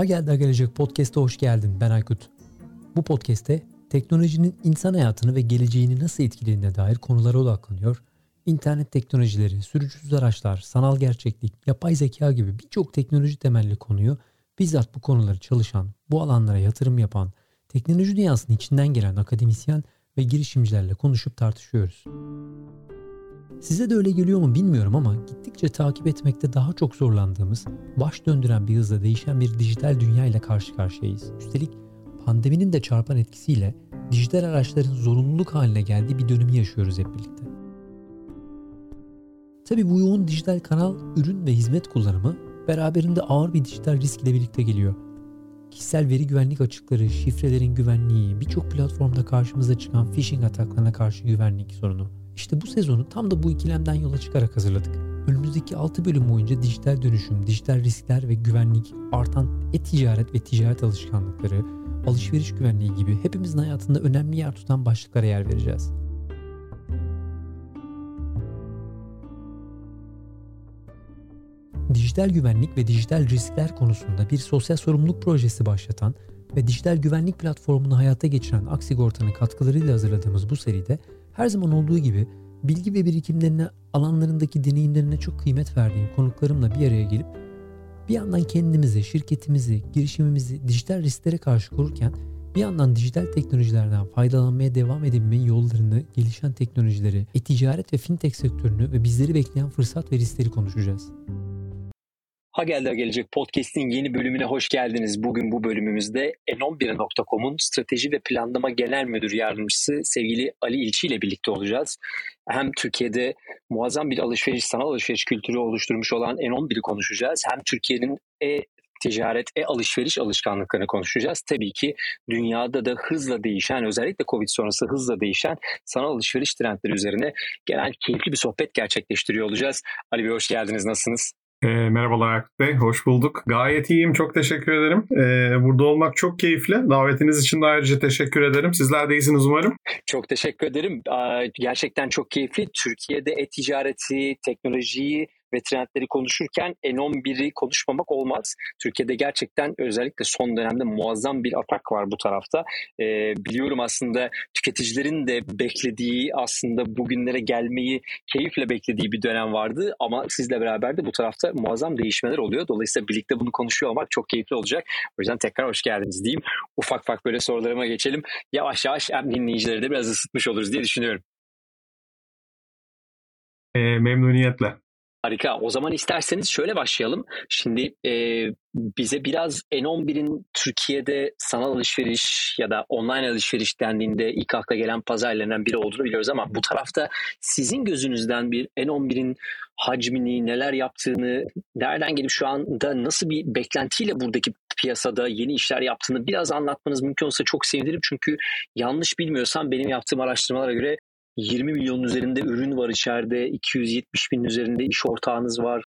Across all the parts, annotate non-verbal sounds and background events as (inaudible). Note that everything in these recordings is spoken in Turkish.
Ha geldi gelecek podcast'a hoş geldin. Ben Aykut. Bu podcast'te teknolojinin insan hayatını ve geleceğini nasıl etkilediğine dair konulara odaklanıyor. İnternet teknolojileri, sürücüsüz araçlar, sanal gerçeklik, yapay zeka gibi birçok teknoloji temelli konuyu bizzat bu konuları çalışan, bu alanlara yatırım yapan, teknoloji dünyasının içinden gelen akademisyen ve girişimcilerle konuşup tartışıyoruz. Size de öyle geliyor mu bilmiyorum ama gittikçe takip etmekte daha çok zorlandığımız, baş döndüren bir hızla değişen bir dijital dünya ile karşı karşıyayız. Üstelik pandeminin de çarpan etkisiyle dijital araçların zorunluluk haline geldiği bir dönemi yaşıyoruz hep birlikte. Tabi bu yoğun dijital kanal, ürün ve hizmet kullanımı beraberinde ağır bir dijital risk ile birlikte geliyor. Kişisel veri güvenlik açıkları, şifrelerin güvenliği, birçok platformda karşımıza çıkan phishing ataklarına karşı güvenlik sorunu, işte bu sezonu tam da bu ikilemden yola çıkarak hazırladık. Önümüzdeki 6 bölüm boyunca dijital dönüşüm, dijital riskler ve güvenlik, artan e-ticaret ve ticaret alışkanlıkları, alışveriş güvenliği gibi hepimizin hayatında önemli yer tutan başlıklara yer vereceğiz. Dijital güvenlik ve dijital riskler konusunda bir sosyal sorumluluk projesi başlatan ve dijital güvenlik platformunu hayata geçiren Aksigorta'nın katkılarıyla hazırladığımız bu seride her zaman olduğu gibi bilgi ve birikimlerine, alanlarındaki deneyimlerine çok kıymet verdiğim konuklarımla bir araya gelip bir yandan kendimizi, şirketimizi, girişimimizi dijital risklere karşı korurken bir yandan dijital teknolojilerden faydalanmaya devam edebilmenin yollarını, gelişen teknolojileri, e-ticaret ve fintech sektörünü ve bizleri bekleyen fırsat ve riskleri konuşacağız. Ha geldi gelecek podcast'in yeni bölümüne hoş geldiniz. Bugün bu bölümümüzde n11.com'un strateji ve planlama genel müdür yardımcısı sevgili Ali İlçi ile birlikte olacağız. Hem Türkiye'de muazzam bir alışveriş, sanal alışveriş kültürü oluşturmuş olan N11'i konuşacağız. Hem Türkiye'nin e ticaret, e-alışveriş alışkanlıklarını konuşacağız. Tabii ki dünyada da hızla değişen, özellikle Covid sonrası hızla değişen sanal alışveriş trendleri üzerine gelen keyifli bir sohbet gerçekleştiriyor olacağız. Ali Bey hoş geldiniz, nasılsınız? E, merhabalar Aykut Bey, hoş bulduk. Gayet iyiyim, çok teşekkür ederim. E, burada olmak çok keyifli. Davetiniz için de ayrıca teşekkür ederim. Sizler de iyisiniz umarım. Çok teşekkür ederim. Gerçekten çok keyifli. Türkiye'de e-ticareti, teknolojiyi ve trendleri konuşurken N11'i konuşmamak olmaz. Türkiye'de gerçekten özellikle son dönemde muazzam bir atak var bu tarafta. E, biliyorum aslında tüketicilerin de beklediği aslında bugünlere gelmeyi keyifle beklediği bir dönem vardı ama sizle beraber de bu tarafta muazzam değişmeler oluyor. Dolayısıyla birlikte bunu konuşuyor olmak çok keyifli olacak. O yüzden tekrar hoş geldiniz diyeyim. Ufak ufak böyle sorularıma geçelim. Yavaş yavaş hem dinleyicileri de biraz ısıtmış oluruz diye düşünüyorum. E, memnuniyetle. Harika. O zaman isterseniz şöyle başlayalım. Şimdi e, bize biraz N11'in Türkiye'de sanal alışveriş ya da online alışveriş dendiğinde ilk akla gelen pazarlarından biri olduğunu biliyoruz ama bu tarafta sizin gözünüzden bir N11'in hacmini, neler yaptığını, nereden gelip şu anda nasıl bir beklentiyle buradaki piyasada yeni işler yaptığını biraz anlatmanız mümkün olsa çok sevinirim. Çünkü yanlış bilmiyorsam benim yaptığım araştırmalara göre 20 milyonun üzerinde ürün var içeride, 270 bin üzerinde iş ortağınız var.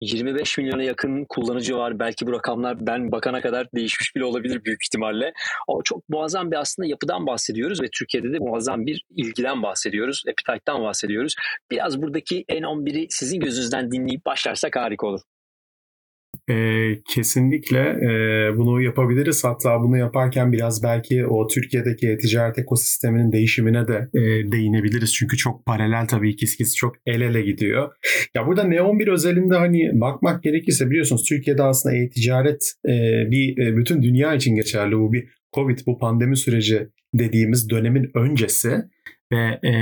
25 milyona yakın kullanıcı var. Belki bu rakamlar ben bakana kadar değişmiş bile olabilir büyük ihtimalle. O çok muazzam bir aslında yapıdan bahsediyoruz ve Türkiye'de de muazzam bir ilgiden bahsediyoruz. Appetite'dan bahsediyoruz. Biraz buradaki N11'i sizin gözünüzden dinleyip başlarsak harika olur. E, kesinlikle e, bunu yapabiliriz. Hatta bunu yaparken biraz belki o Türkiye'deki ticaret ekosisteminin değişimine de e, değinebiliriz. Çünkü çok paralel tabii ki ikisi çok el ele gidiyor. Ya burada Neon 1 özelinde hani bakmak gerekirse biliyorsunuz Türkiye'de aslında e-ticaret e, bir e, bütün dünya için geçerli. Bu bir Covid, bu pandemi süreci dediğimiz dönemin öncesi ve e,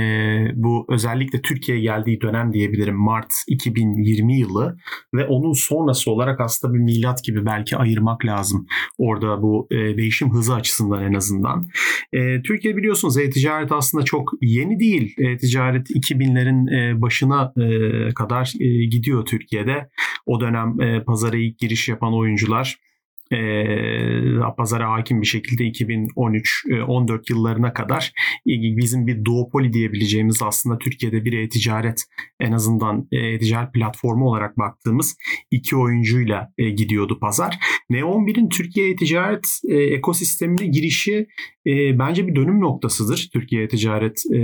bu özellikle Türkiye'ye geldiği dönem diyebilirim Mart 2020 yılı ve onun sonrası olarak aslında bir milat gibi belki ayırmak lazım orada bu e, değişim hızı açısından en azından. E, Türkiye biliyorsunuz e-ticaret aslında çok yeni değil. E-ticaret 2000'lerin e, başına e, kadar e, gidiyor Türkiye'de. O dönem e, pazara ilk giriş yapan oyuncular e, pazara hakim bir şekilde 2013-14 e, yıllarına kadar bizim bir duopoli diyebileceğimiz aslında Türkiye'de bir e-ticaret en azından e-ticaret platformu olarak baktığımız iki oyuncuyla e, gidiyordu pazar. Neon1'in Türkiye e-ticaret e, ekosistemine girişi e, bence bir dönüm noktasıdır Türkiye e-ticaret e,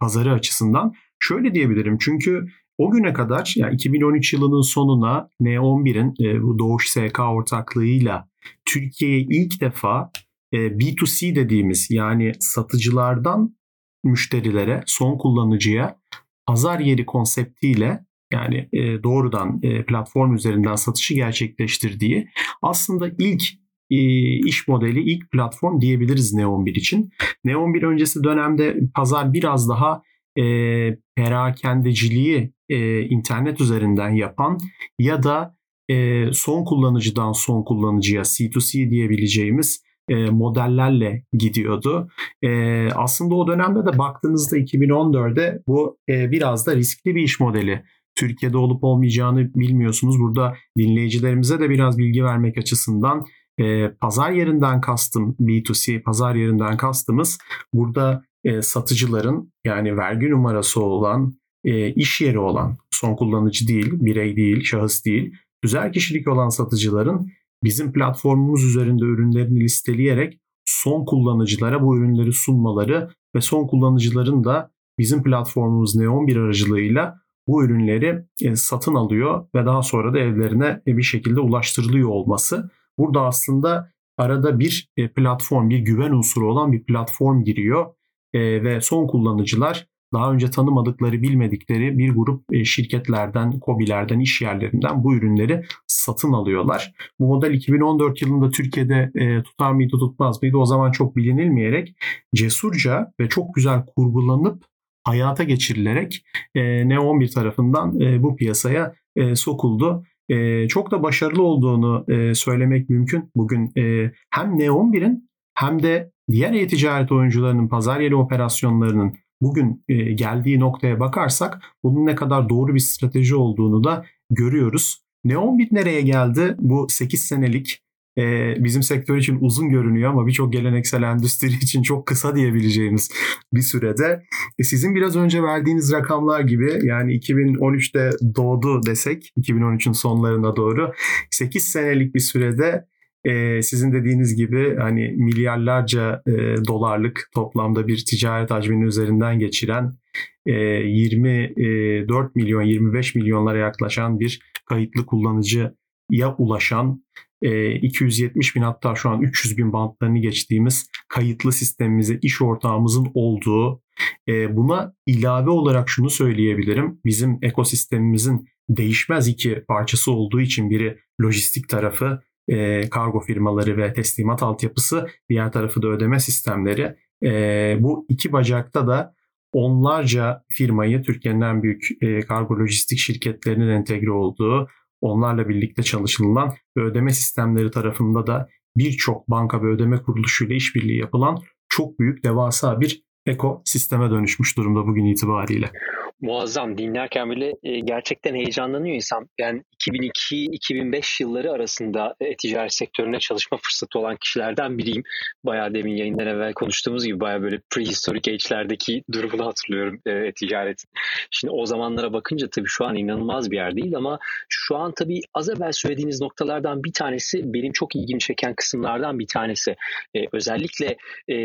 pazarı açısından. Şöyle diyebilirim çünkü o güne kadar yani 2013 yılının sonuna N11'in e, bu Doğuş SK ortaklığıyla Türkiye'ye ilk defa e, B2C dediğimiz yani satıcılardan müşterilere, son kullanıcıya pazar yeri konseptiyle yani e, doğrudan e, platform üzerinden satışı gerçekleştirdiği aslında ilk e, iş modeli, ilk platform diyebiliriz Neon 1 için. Neon 1 öncesi dönemde pazar biraz daha e, perakendeciliği e, internet üzerinden yapan ya da e, son kullanıcıdan son kullanıcıya C2C diyebileceğimiz e, modellerle gidiyordu. E, aslında o dönemde de baktığınızda 2014'de bu e, biraz da riskli bir iş modeli. Türkiye'de olup olmayacağını bilmiyorsunuz. Burada dinleyicilerimize de biraz bilgi vermek açısından e, pazar yerinden kastım B2C pazar yerinden kastımız burada e, satıcıların yani vergi numarası olan e, iş yeri olan son kullanıcı değil, birey değil, şahıs değil, güzel kişilik olan satıcıların bizim platformumuz üzerinde ürünlerini listeleyerek son kullanıcılara bu ürünleri sunmaları ve son kullanıcıların da bizim platformumuz Neon bir aracılığıyla bu ürünleri e, satın alıyor ve daha sonra da evlerine bir şekilde ulaştırılıyor olması. Burada aslında arada bir e, platform, bir güven unsuru olan bir platform giriyor e, ve son kullanıcılar daha önce tanımadıkları, bilmedikleri bir grup e, şirketlerden, kobilerden, iş yerlerinden bu ürünleri satın alıyorlar. Bu model 2014 yılında Türkiye'de e, tutar mıydı tutmaz mıydı o zaman çok bilinilmeyerek cesurca ve çok güzel kurgulanıp hayata geçirilerek e, Ne11 tarafından bu piyasaya sokuldu. Çok da başarılı olduğunu söylemek mümkün. Bugün hem Ne11'in hem de diğer e-ticaret oyuncularının pazar yeri operasyonlarının bugün e, geldiği noktaya bakarsak bunun ne kadar doğru bir strateji olduğunu da görüyoruz. Neon nereye geldi? Bu 8 senelik e, bizim sektör için uzun görünüyor ama birçok geleneksel endüstri (laughs) için çok kısa diyebileceğimiz bir sürede. E, sizin biraz önce verdiğiniz rakamlar gibi yani 2013'te doğdu desek 2013'ün sonlarına doğru 8 senelik bir sürede e, sizin dediğiniz gibi hani milyarlarca e, dolarlık toplamda bir ticaret hacminin üzerinden geçiren e, 24 milyon 25 milyonlara yaklaşan bir kayıtlı kullanıcıya ulaşan 270 bin hatta şu an 300 bin bantlarını geçtiğimiz kayıtlı sistemimize iş ortağımızın olduğu buna ilave olarak şunu söyleyebilirim. Bizim ekosistemimizin değişmez iki parçası olduğu için biri lojistik tarafı e, kargo firmaları ve teslimat altyapısı, diğer tarafı da ödeme sistemleri. E, bu iki bacakta da onlarca firmayı Türkiye'nin en büyük e, kargo lojistik şirketlerinin entegre olduğu, onlarla birlikte çalışılan ve ödeme sistemleri tarafında da birçok banka ve ödeme kuruluşuyla işbirliği yapılan çok büyük devasa bir ekosisteme dönüşmüş durumda bugün itibariyle muazzam. Dinlerken bile e, gerçekten heyecanlanıyor insan. Yani 2002-2005 yılları arasında e, ticaret sektöründe çalışma fırsatı olan kişilerden biriyim. Bayağı demin yayından evvel konuştuğumuz gibi bayağı böyle prehistorik age'lerdeki durumunu hatırlıyorum e, ticaretin. Şimdi o zamanlara bakınca tabii şu an inanılmaz bir yer değil ama şu an tabii az evvel söylediğiniz noktalardan bir tanesi benim çok ilgimi çeken kısımlardan bir tanesi. E, özellikle e,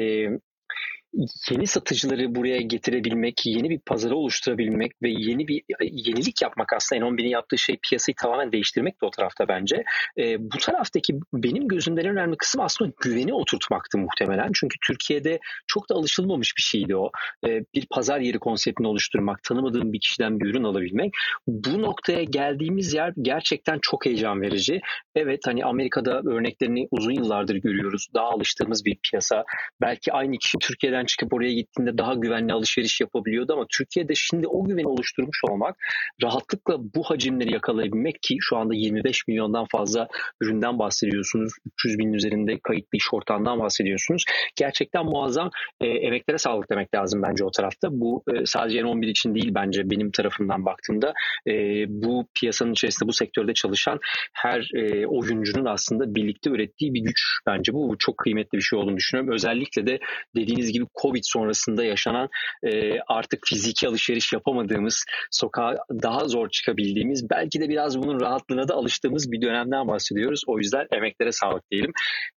yeni satıcıları buraya getirebilmek, yeni bir pazarı oluşturabilmek ve yeni bir yenilik yapmak aslında N11'in yaptığı şey piyasayı tamamen değiştirmek de o tarafta bence. E, bu taraftaki benim gözümden en önemli kısım aslında güveni oturtmaktı muhtemelen. Çünkü Türkiye'de çok da alışılmamış bir şeydi o. E, bir pazar yeri konseptini oluşturmak, tanımadığım bir kişiden bir ürün alabilmek. Bu noktaya geldiğimiz yer gerçekten çok heyecan verici. Evet hani Amerika'da örneklerini uzun yıllardır görüyoruz. Daha alıştığımız bir piyasa. Belki aynı kişi Türkiye'den ülkeden çıkıp oraya gittiğinde daha güvenli alışveriş yapabiliyordu ama Türkiye'de şimdi o güveni oluşturmuş olmak rahatlıkla bu hacimleri yakalayabilmek ki şu anda 25 milyondan fazla üründen bahsediyorsunuz. 300 bin üzerinde kayıtlı iş ortağından bahsediyorsunuz. Gerçekten muazzam e, emeklere sağlık demek lazım bence o tarafta. Bu e, sadece N11 için değil bence benim tarafımdan baktığımda e, bu piyasanın içerisinde bu sektörde çalışan her e, oyuncunun aslında birlikte ürettiği bir güç bence bu. bu çok kıymetli bir şey olduğunu düşünüyorum. Özellikle de dediğiniz gibi Covid sonrasında yaşanan e, artık fiziki alışveriş yapamadığımız, sokağa daha zor çıkabildiğimiz, belki de biraz bunun rahatlığına da alıştığımız bir dönemden bahsediyoruz. O yüzden emeklere sağlık diyelim.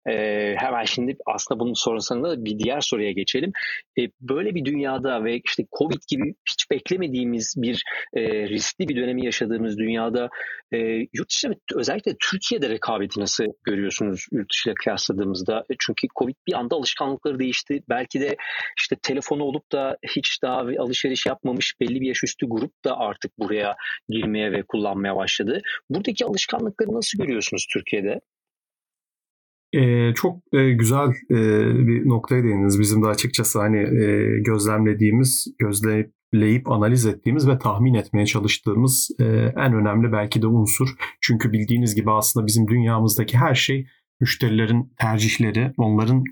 E, hemen şimdi aslında bunun sonrasında bir diğer soruya geçelim. E, böyle bir dünyada ve işte Covid gibi hiç beklemediğimiz bir e, riskli bir dönemi yaşadığımız dünyada e, yurt dışı özellikle Türkiye'de rekabeti nasıl görüyorsunuz yurt dışıyla kıyasladığımızda? E, çünkü Covid bir anda alışkanlıkları değişti. Belki de işte telefonu olup da hiç daha alışveriş yapmamış belli bir yaş üstü grup da artık buraya girmeye ve kullanmaya başladı. Buradaki alışkanlıkları nasıl görüyorsunuz Türkiye'de? Ee, çok e, güzel e, bir noktaya değindiniz. Bizim de açıkçası hani e, gözlemlediğimiz, gözleyip analiz ettiğimiz ve tahmin etmeye çalıştığımız e, en önemli belki de unsur. Çünkü bildiğiniz gibi aslında bizim dünyamızdaki her şey müşterilerin tercihleri, onların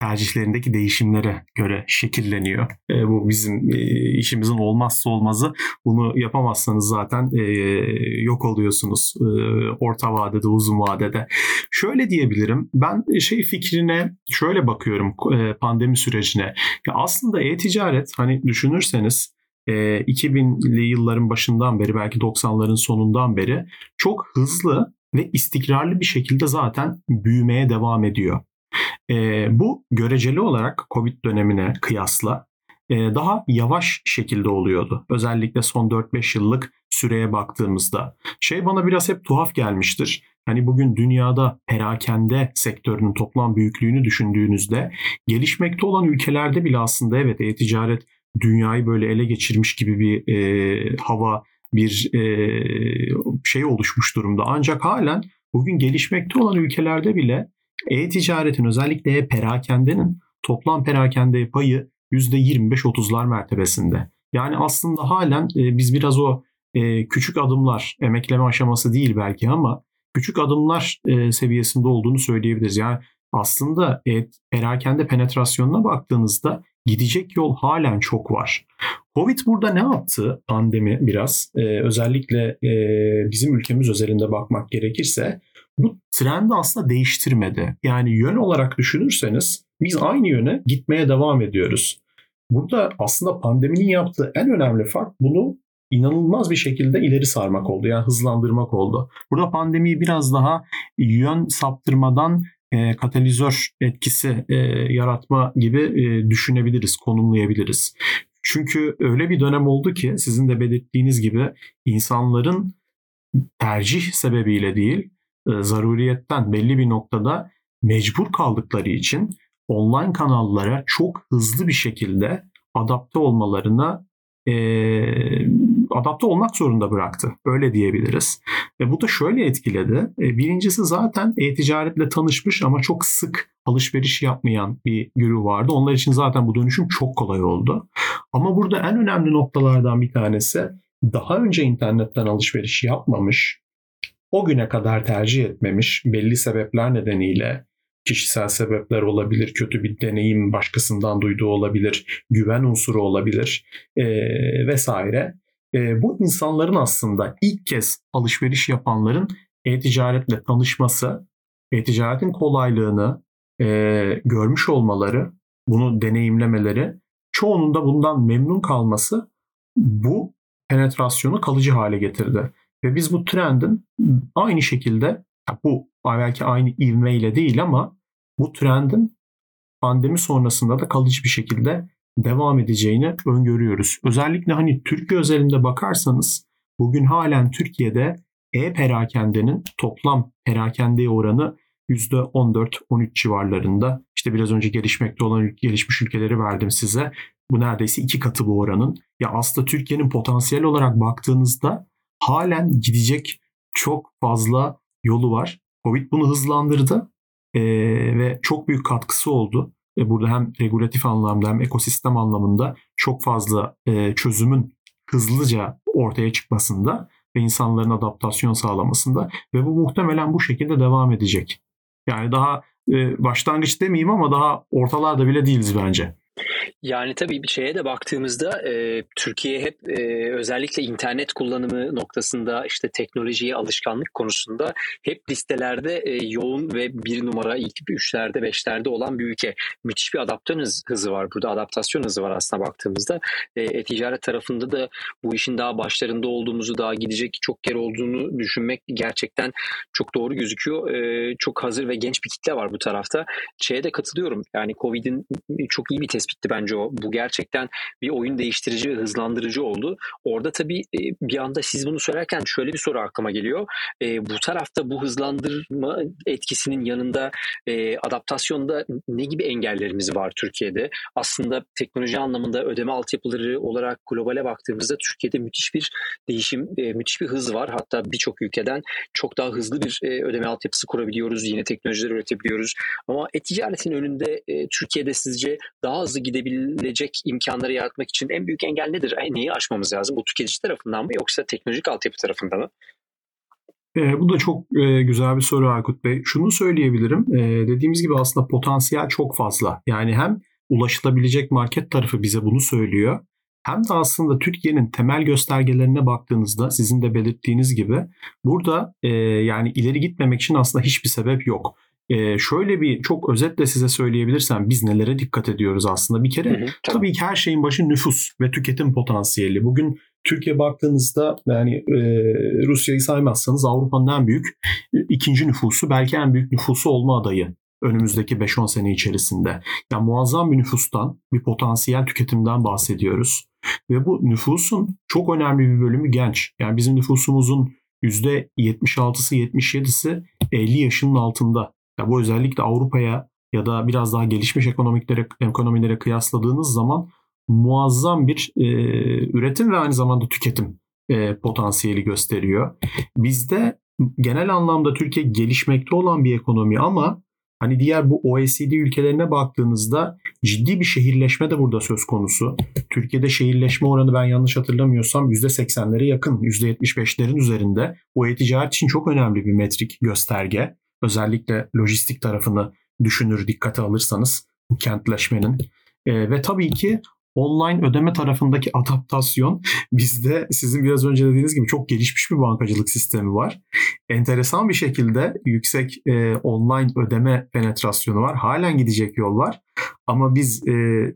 tercihlerindeki değişimlere göre şekilleniyor. E, bu bizim e, işimizin olmazsa olmazı. Bunu yapamazsanız zaten e, yok oluyorsunuz e, orta vadede, uzun vadede. Şöyle diyebilirim. Ben şey fikrine şöyle bakıyorum e, pandemi sürecine. Ya aslında e-ticaret hani düşünürseniz 2000'li yılların başından beri belki 90'ların sonundan beri çok hızlı ve istikrarlı bir şekilde zaten büyümeye devam ediyor. E, bu göreceli olarak Covid dönemine kıyasla e, daha yavaş şekilde oluyordu. Özellikle son 4-5 yıllık süreye baktığımızda. Şey bana biraz hep tuhaf gelmiştir. Hani bugün dünyada perakende sektörünün toplam büyüklüğünü düşündüğünüzde gelişmekte olan ülkelerde bile aslında evet e-ticaret dünyayı böyle ele geçirmiş gibi bir e, hava, bir e, şey oluşmuş durumda. Ancak halen bugün gelişmekte olan ülkelerde bile e-ticaretin özellikle perakendenin toplam perakende payı %25-30'lar mertebesinde. Yani aslında halen e, biz biraz o e, küçük adımlar, emekleme aşaması değil belki ama küçük adımlar e, seviyesinde olduğunu söyleyebiliriz. Yani aslında perakende penetrasyonuna baktığınızda gidecek yol halen çok var. Covid burada ne yaptı pandemi biraz? Ee, özellikle e, bizim ülkemiz özelinde bakmak gerekirse bu trendi aslında değiştirmedi. Yani yön olarak düşünürseniz biz aynı yöne gitmeye devam ediyoruz. Burada aslında pandeminin yaptığı en önemli fark bunu inanılmaz bir şekilde ileri sarmak oldu. Yani hızlandırmak oldu. Burada pandemiyi biraz daha yön saptırmadan e, katalizör etkisi e, yaratma gibi e, düşünebiliriz, konumlayabiliriz. Çünkü öyle bir dönem oldu ki sizin de belirttiğiniz gibi insanların tercih sebebiyle değil, zaruriyetten belli bir noktada mecbur kaldıkları için online kanallara çok hızlı bir şekilde adapte olmalarına e, adapte olmak zorunda bıraktı. Öyle diyebiliriz. Ve bu da şöyle etkiledi. E, birincisi zaten e-ticaretle tanışmış ama çok sık alışveriş yapmayan bir güruh vardı. Onlar için zaten bu dönüşüm çok kolay oldu. Ama burada en önemli noktalardan bir tanesi daha önce internetten alışveriş yapmamış, o güne kadar tercih etmemiş belli sebepler nedeniyle kişisel sebepler olabilir, kötü bir deneyim başkasından duyduğu olabilir, güven unsuru olabilir e, vesaire. E, bu insanların aslında ilk kez alışveriş yapanların e-ticaretle tanışması, e-ticaretin kolaylığını e, görmüş olmaları, bunu deneyimlemeleri, çoğunun da bundan memnun kalması bu penetrasyonu kalıcı hale getirdi. Ve biz bu trendin aynı şekilde bu belki aynı ivmeyle değil ama bu trendin pandemi sonrasında da kalıcı bir şekilde devam edeceğini öngörüyoruz. Özellikle hani Türkiye özelinde bakarsanız bugün halen Türkiye'de e-perakendenin toplam perakende oranı %14-13 civarlarında. İşte biraz önce gelişmekte olan gelişmiş ülkeleri verdim size. Bu neredeyse iki katı bu oranın. Ya aslında Türkiye'nin potansiyel olarak baktığınızda halen gidecek çok fazla yolu var. Covid bunu hızlandırdı e, ve çok büyük katkısı oldu. E, burada hem regulatif anlamda hem ekosistem anlamında çok fazla e, çözümün hızlıca ortaya çıkmasında ve insanların adaptasyon sağlamasında ve bu muhtemelen bu şekilde devam edecek. Yani daha e, başlangıç demeyeyim ama daha ortalarda bile değiliz bence. Yani tabii bir şeye de baktığımızda e, Türkiye hep e, özellikle internet kullanımı noktasında işte teknolojiye alışkanlık konusunda hep listelerde e, yoğun ve bir numara ilk üçlerde beşlerde olan bir ülke. Müthiş bir adaptasyon hızı var burada adaptasyon hızı var aslında baktığımızda. E, e-ticaret tarafında da bu işin daha başlarında olduğumuzu daha gidecek çok yer olduğunu düşünmek gerçekten çok doğru gözüküyor. E, çok hazır ve genç bir kitle var bu tarafta. Şeye de katılıyorum yani Covid'in çok iyi bir tespitti bence o. Bu gerçekten bir oyun değiştirici ve hızlandırıcı oldu. Orada tabii e, bir anda siz bunu söylerken şöyle bir soru aklıma geliyor. E, bu tarafta bu hızlandırma etkisinin yanında e, adaptasyonda ne gibi engellerimiz var Türkiye'de? Aslında teknoloji anlamında ödeme altyapıları olarak globale baktığımızda Türkiye'de müthiş bir değişim, müthiş bir hız var. Hatta birçok ülkeden çok daha hızlı bir ödeme altyapısı kurabiliyoruz. Yine teknolojiler üretebiliyoruz. Ama e-ticaretin önünde Türkiye'de sizce daha hızlı gidebilecek imkanları yaratmak için en büyük engel nedir? Neyi aşmamız lazım? Bu tüketici tarafından mı yoksa teknolojik altyapı tarafından mı? E, bu da çok e, güzel bir soru Aykut Bey. Şunu söyleyebilirim. E, dediğimiz gibi aslında potansiyel çok fazla. Yani hem ulaşılabilecek market tarafı bize bunu söylüyor. Hem de aslında Türkiye'nin temel göstergelerine baktığınızda sizin de belirttiğiniz gibi burada e, yani ileri gitmemek için aslında hiçbir sebep yok. Ee, şöyle bir çok özetle size söyleyebilirsem biz nelere dikkat ediyoruz aslında. Bir kere hı hı, tamam. tabii ki her şeyin başı nüfus ve tüketim potansiyeli. Bugün Türkiye baktığınızda yani e, Rusya'yı saymazsanız Avrupa'nın en büyük e, ikinci nüfusu belki en büyük nüfusu olma adayı önümüzdeki 5-10 sene içerisinde. Yani muazzam bir nüfustan, bir potansiyel tüketimden bahsediyoruz. Ve bu nüfusun çok önemli bir bölümü genç. Yani bizim nüfusumuzun %76'sı 77'si 50 yaşının altında. Ya bu özellikle Avrupa'ya ya da biraz daha gelişmiş ekonomiklere, ekonomilere kıyasladığınız zaman muazzam bir e, üretim ve aynı zamanda tüketim e, potansiyeli gösteriyor. Bizde genel anlamda Türkiye gelişmekte olan bir ekonomi ama hani diğer bu OECD ülkelerine baktığınızda ciddi bir şehirleşme de burada söz konusu. Türkiye'de şehirleşme oranı ben yanlış hatırlamıyorsam %80'lere yakın, %75'lerin üzerinde. Bu e-ticaret için çok önemli bir metrik gösterge. Özellikle lojistik tarafını düşünür dikkate alırsanız bu kentleşmenin. E, ve tabii ki online ödeme tarafındaki adaptasyon (laughs) bizde sizin biraz önce dediğiniz gibi çok gelişmiş bir bankacılık sistemi var. Enteresan bir şekilde yüksek e, online ödeme penetrasyonu var. Halen gidecek yol var. Ama biz e,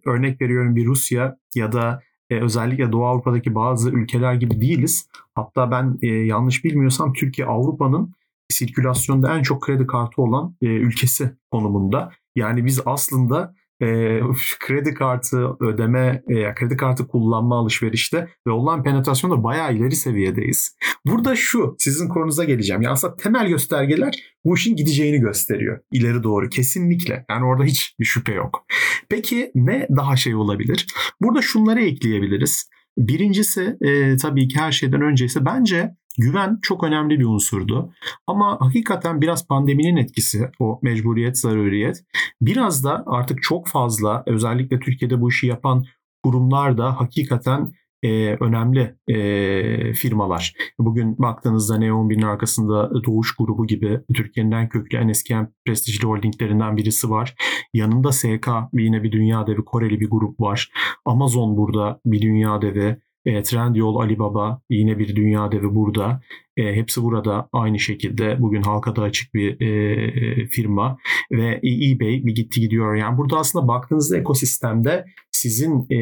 örnek veriyorum bir Rusya ya da e, özellikle Doğu Avrupa'daki bazı ülkeler gibi değiliz. Hatta ben e, yanlış bilmiyorsam Türkiye Avrupa'nın sirkülasyonda en çok kredi kartı olan e, ülkesi konumunda. Yani biz aslında e, kredi kartı ödeme, e, kredi kartı kullanma alışverişte ve olan penetrasyonda bayağı ileri seviyedeyiz. (laughs) Burada şu, sizin konunuza geleceğim. Yani aslında temel göstergeler bu işin gideceğini gösteriyor. ileri doğru kesinlikle. Yani orada hiç bir şüphe yok. Peki ne daha şey olabilir? Burada şunları ekleyebiliriz. Birincisi e, tabii ki her şeyden önce ise bence güven çok önemli bir unsurdu. Ama hakikaten biraz pandeminin etkisi, o mecburiyet, zaruriyet biraz da artık çok fazla özellikle Türkiye'de bu işi yapan kurumlar da hakikaten e, önemli e, firmalar. Bugün baktığınızda Neon arkasında Doğuş grubu gibi Türkiye'nin en köklü en eski en prestijli holdinglerinden birisi var. Yanında SK yine bir dünya devi Koreli bir grup var. Amazon burada bir dünya devi. E, Trendyol, Alibaba yine bir dünya devi burada. E, hepsi burada aynı şekilde bugün halka da açık bir e, firma ve eBay bir gitti gidiyor. Yani burada aslında baktığınızda ekosistemde sizin e,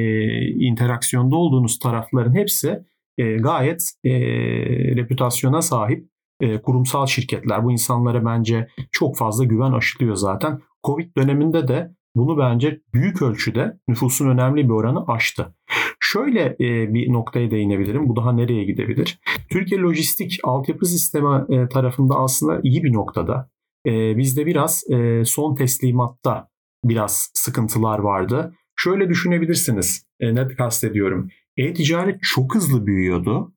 interaksiyonda olduğunuz tarafların hepsi e, gayet e, reputasyona sahip e, kurumsal şirketler. Bu insanlara bence çok fazla güven aşılıyor zaten. Covid döneminde de bunu bence büyük ölçüde nüfusun önemli bir oranı aştı. Şöyle e, bir noktaya değinebilirim. Bu daha nereye gidebilir? Türkiye lojistik altyapı sistemi e, tarafında aslında iyi bir noktada. E, bizde biraz e, son teslimatta biraz sıkıntılar vardı. Şöyle düşünebilirsiniz. E, ne kastediyorum? E-ticaret çok hızlı büyüyordu.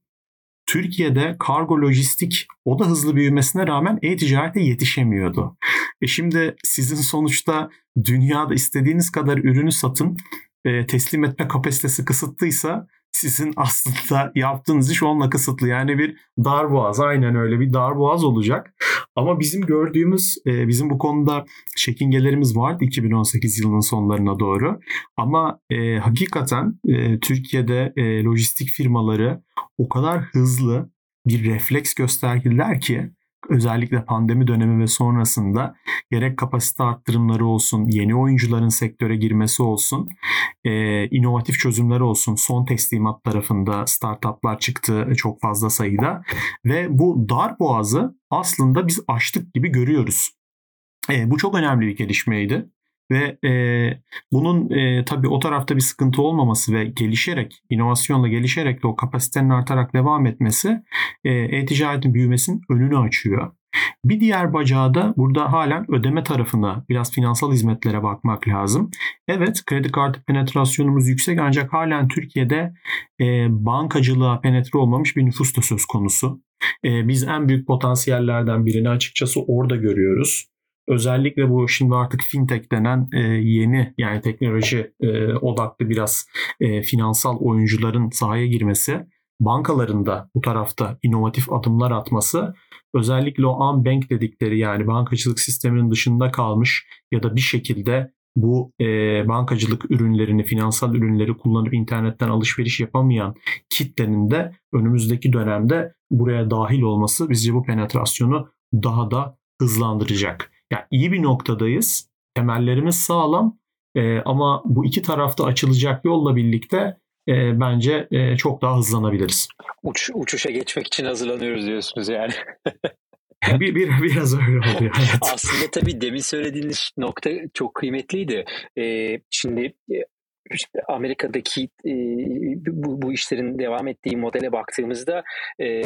Türkiye'de kargo lojistik o da hızlı büyümesine rağmen e-ticarete yetişemiyordu. E şimdi sizin sonuçta dünyada istediğiniz kadar ürünü satın e, teslim etme kapasitesi kısıtlıysa sizin (laughs) aslında yaptığınız iş onunla kısıtlı. Yani bir darboğaz aynen öyle bir darboğaz olacak. Ama bizim gördüğümüz e, bizim bu konuda çekingelerimiz vardı 2018 yılının sonlarına doğru. Ama e, hakikaten e, Türkiye'de e, lojistik firmaları o kadar hızlı bir refleks gösterdiler ki özellikle pandemi dönemi ve sonrasında gerek kapasite arttırımları olsun, yeni oyuncuların sektöre girmesi olsun, e, inovatif çözümler olsun. Son teslimat tarafında startuplar çıktı çok fazla sayıda ve bu dar boğazı aslında biz açtık gibi görüyoruz. E, bu çok önemli bir gelişmeydi. Ve e, bunun e, tabii o tarafta bir sıkıntı olmaması ve gelişerek, inovasyonla gelişerek de o kapasitenin artarak devam etmesi e, e-ticaretin büyümesinin önünü açıyor. Bir diğer bacağı da burada halen ödeme tarafına biraz finansal hizmetlere bakmak lazım. Evet kredi kartı penetrasyonumuz yüksek ancak halen Türkiye'de e, bankacılığa penetre olmamış bir nüfus da söz konusu. E, biz en büyük potansiyellerden birini açıkçası orada görüyoruz. Özellikle bu şimdi artık fintech denen e, yeni yani teknoloji e, odaklı biraz e, finansal oyuncuların sahaya girmesi, bankalarında bu tarafta inovatif adımlar atması özellikle o unbank dedikleri yani bankacılık sisteminin dışında kalmış ya da bir şekilde bu e, bankacılık ürünlerini, finansal ürünleri kullanıp internetten alışveriş yapamayan kitlenin de önümüzdeki dönemde buraya dahil olması bizce bu penetrasyonu daha da hızlandıracak. Yani iyi bir noktadayız. Temellerimiz sağlam e, ama bu iki tarafta açılacak yolla birlikte e, bence e, çok daha hızlanabiliriz. Uç, uçuşa geçmek için hazırlanıyoruz diyorsunuz yani. (laughs) bir, bir biraz öyle oluyor. Evet. Aslında tabii demin söylediğiniz nokta çok kıymetliydi. Ee, şimdi e, Amerika'daki e, bu, bu işlerin devam ettiği modele baktığımızda e,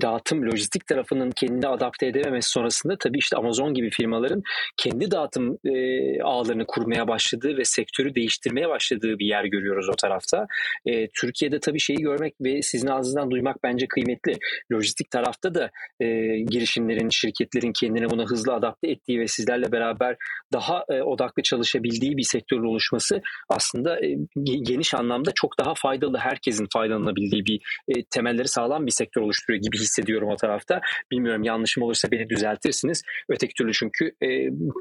dağıtım lojistik tarafının kendini adapte edememesi sonrasında tabii işte Amazon gibi firmaların kendi dağıtım e, ağlarını kurmaya başladığı ve sektörü değiştirmeye başladığı bir yer görüyoruz o tarafta. E, Türkiye'de tabii şeyi görmek ve sizin ağzınızdan duymak bence kıymetli. Lojistik tarafta da e, girişimlerin, şirketlerin kendini buna hızlı adapte ettiği ve sizlerle beraber daha e, odaklı çalışabildiği bir sektörün oluşması aslında e, geniş anlamda çok daha faydalı, herkesin faydalanabildiği bir e, temelleri sağlam bir sektör oluşturuyor gibi hissediyorum o tarafta. Bilmiyorum yanlışım olursa beni düzeltirsiniz. Öteki türlü çünkü e,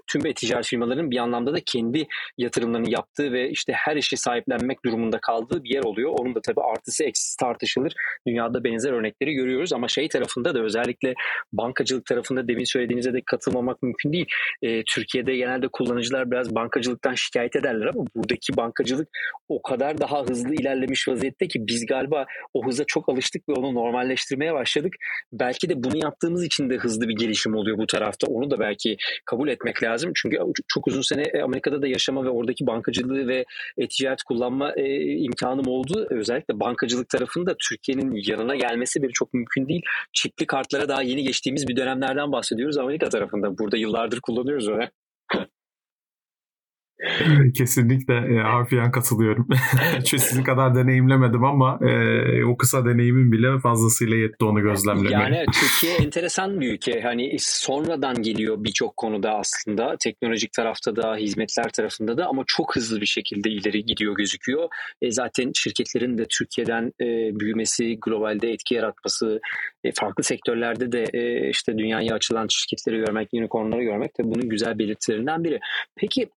tüm e-ticaret firmalarının bir anlamda da kendi yatırımlarını yaptığı ve işte her işi sahiplenmek durumunda kaldığı bir yer oluyor. Onun da tabii artısı eksisi tartışılır. Dünyada benzer örnekleri görüyoruz ama şey tarafında da özellikle bankacılık tarafında demin söylediğinize de katılmamak mümkün değil. Türkiye'de genelde kullanıcılar biraz bankacılıktan şikayet ederler ama buradaki bankacılık o kadar daha hızlı ilerlemiş vaziyette ki biz galiba o hıza çok alıştık ve onu normalleştirmeye başladık. Belki de bunu yaptığımız için de hızlı bir gelişim oluyor bu tarafta. Onu da belki kabul etmek lazım. Çünkü çok uzun sene e, Amerika'da da yaşama ve oradaki bankacılığı ve ticaret kullanma e, imkanım oldu. Özellikle bankacılık tarafında Türkiye'nin yanına gelmesi bir çok mümkün değil. Çipli kartlara daha yeni geçtiğimiz bir dönemlerden bahsediyoruz Amerika tarafında. Burada yıllardır kullanıyoruz öyle. (laughs) Kesinlikle e, harfiyen katılıyorum. (laughs) Çünkü sizin kadar deneyimlemedim ama e, o kısa deneyimin bile fazlasıyla yetti onu gözlemlemeye. Yani Türkiye enteresan bir ülke. Hani sonradan geliyor birçok konuda aslında. Teknolojik tarafta da, hizmetler tarafında da ama çok hızlı bir şekilde ileri gidiyor gözüküyor. E, zaten şirketlerin de Türkiye'den e, büyümesi, globalde etki yaratması, e, farklı sektörlerde de e, işte dünyaya açılan şirketleri görmek, unicornları görmek de bunun güzel belirtilerinden biri. Peki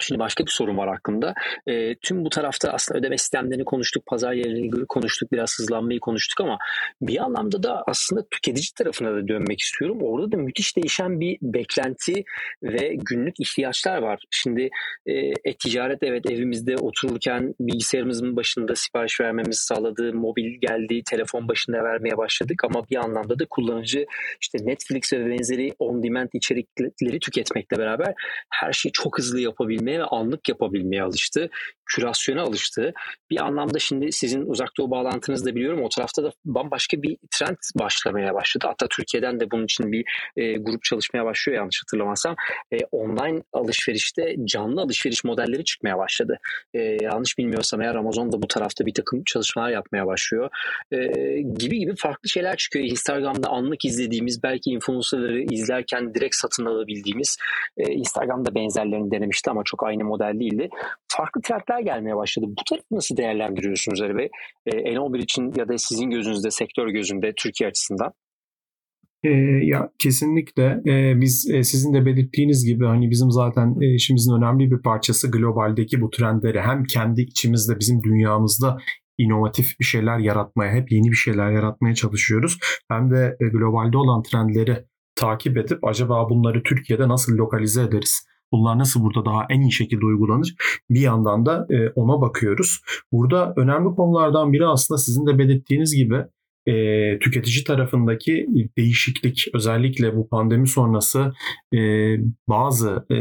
Şimdi başka bir sorun var aklımda. E, tüm bu tarafta aslında ödeme sistemlerini konuştuk, pazar yerini konuştuk, biraz hızlanmayı konuştuk ama bir anlamda da aslında tüketici tarafına da dönmek istiyorum. Orada da müthiş değişen bir beklenti ve günlük ihtiyaçlar var. Şimdi e, e-ticaret evet evimizde otururken bilgisayarımızın başında sipariş vermemiz sağladığı, mobil geldi, telefon başında vermeye başladık ama bir anlamda da kullanıcı işte Netflix ve benzeri on demand içerikleri tüketmekle beraber her şeyi çok hızlı yapabilmek yapabilmeye ve anlık yapabilmeye alıştı. Kürasyona alıştı. Bir anlamda şimdi sizin uzak doğu bağlantınızı da biliyorum. O tarafta da bambaşka bir trend başlamaya başladı. Hatta Türkiye'den de bunun için bir e, grup çalışmaya başlıyor yanlış hatırlamazsam. E, online alışverişte canlı alışveriş modelleri çıkmaya başladı. E, yanlış bilmiyorsam eğer Amazon da bu tarafta bir takım çalışmalar yapmaya başlıyor. E, gibi gibi farklı şeyler çıkıyor. Instagram'da anlık izlediğimiz belki influencerları izlerken direkt satın alabildiğimiz e, Instagram'da benzerlerini denemişti ama çok aynı model değildi. Farklı trendler gelmeye başladı. Bu tarafı nasıl değerlendiriyorsunuz Ali Bey? E, N11 için ya da sizin gözünüzde, sektör gözünde, Türkiye açısından? E, ya kesinlikle e, biz e, sizin de belirttiğiniz gibi hani bizim zaten e, işimizin önemli bir parçası globaldeki bu trendleri hem kendi içimizde bizim dünyamızda inovatif bir şeyler yaratmaya, hep yeni bir şeyler yaratmaya çalışıyoruz. Hem de e, globalde olan trendleri takip edip acaba bunları Türkiye'de nasıl lokalize ederiz? Bunlar nasıl burada daha en iyi şekilde uygulanır? Bir yandan da e, ona bakıyoruz. Burada önemli konulardan biri aslında sizin de belirttiğiniz gibi e, tüketici tarafındaki değişiklik özellikle bu pandemi sonrası e, bazı e,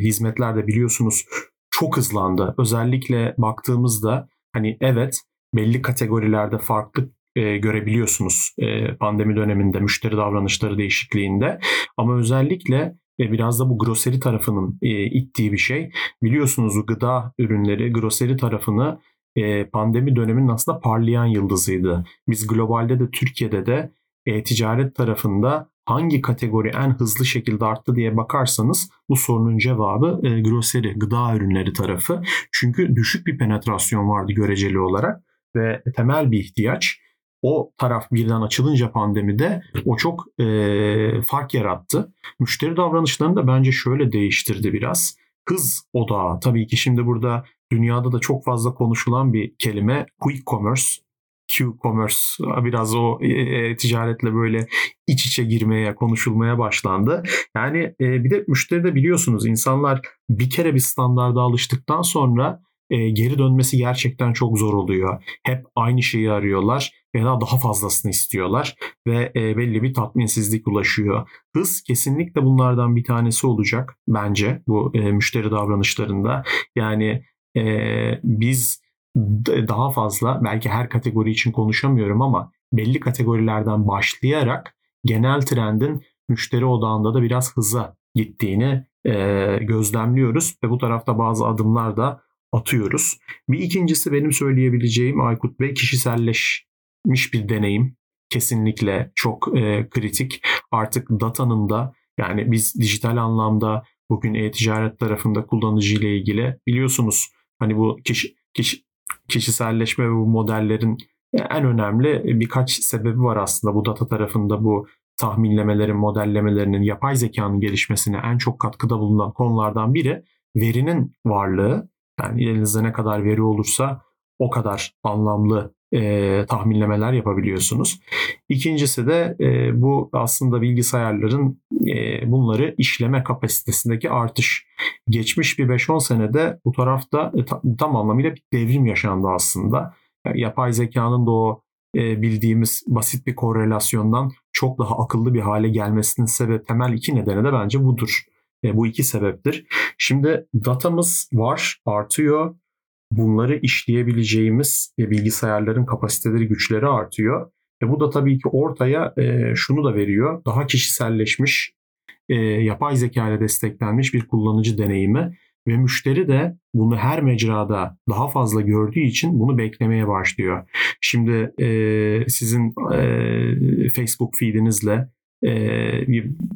hizmetlerde biliyorsunuz çok hızlandı. Özellikle baktığımızda hani evet belli kategorilerde farklı e, görebiliyorsunuz e, pandemi döneminde müşteri davranışları değişikliğinde ama özellikle e, biraz da bu groseri tarafının e, ittiği bir şey. Biliyorsunuz gıda ürünleri groseri tarafını e, pandemi döneminin aslında parlayan yıldızıydı. Biz globalde de Türkiye'de de e, ticaret tarafında hangi kategori en hızlı şekilde arttı diye bakarsanız bu sorunun cevabı e, groseri, gıda ürünleri tarafı. Çünkü düşük bir penetrasyon vardı göreceli olarak ve temel bir ihtiyaç. O taraf birden açılınca pandemide o çok e, fark yarattı. Müşteri davranışlarını da bence şöyle değiştirdi biraz. Hız odağı. Tabii ki şimdi burada dünyada da çok fazla konuşulan bir kelime quick commerce. Q-commerce biraz o e, e, ticaretle böyle iç içe girmeye, konuşulmaya başlandı. Yani e, bir de müşteri de biliyorsunuz insanlar bir kere bir standarda alıştıktan sonra e, geri dönmesi gerçekten çok zor oluyor. Hep aynı şeyi arıyorlar veya daha fazlasını istiyorlar ve e, belli bir tatminsizlik ulaşıyor. Hız kesinlikle bunlardan bir tanesi olacak bence bu e, müşteri davranışlarında. Yani e, biz daha fazla belki her kategori için konuşamıyorum ama belli kategorilerden başlayarak genel trendin müşteri odağında da biraz hıza gittiğini e, gözlemliyoruz ve bu tarafta bazı adımlar da atıyoruz. Bir ikincisi benim söyleyebileceğim Aykut Bey kişiselleşmiş bir deneyim. Kesinlikle çok e, kritik. Artık datanın da yani biz dijital anlamda bugün e-ticaret tarafında kullanıcı ile ilgili biliyorsunuz hani bu kişi, kişi kişiselleşme ve bu modellerin en önemli birkaç sebebi var aslında bu data tarafında bu tahminlemelerin, modellemelerinin, yapay zekanın gelişmesine en çok katkıda bulunan konulardan biri verinin varlığı. Yani elinizde ne kadar veri olursa o kadar anlamlı e, tahminlemeler yapabiliyorsunuz. İkincisi de e, bu aslında bilgisayarların e, bunları işleme kapasitesindeki artış. Geçmiş bir 5-10 senede bu tarafta e, ta, tam anlamıyla bir devrim yaşandı aslında. Yani yapay zekanın da o e, bildiğimiz basit bir korelasyondan çok daha akıllı bir hale gelmesinin sebep temel iki nedeni de bence budur. E, bu iki sebeptir. Şimdi datamız var, artıyor. Bunları işleyebileceğimiz e, bilgisayarların kapasiteleri, güçleri artıyor. E bu da tabii ki ortaya e, şunu da veriyor. Daha kişiselleşmiş, e, yapay zeka ile desteklenmiş bir kullanıcı deneyimi ve müşteri de bunu her mecrada daha fazla gördüğü için bunu beklemeye başlıyor. Şimdi e, sizin e, Facebook feedinizle e,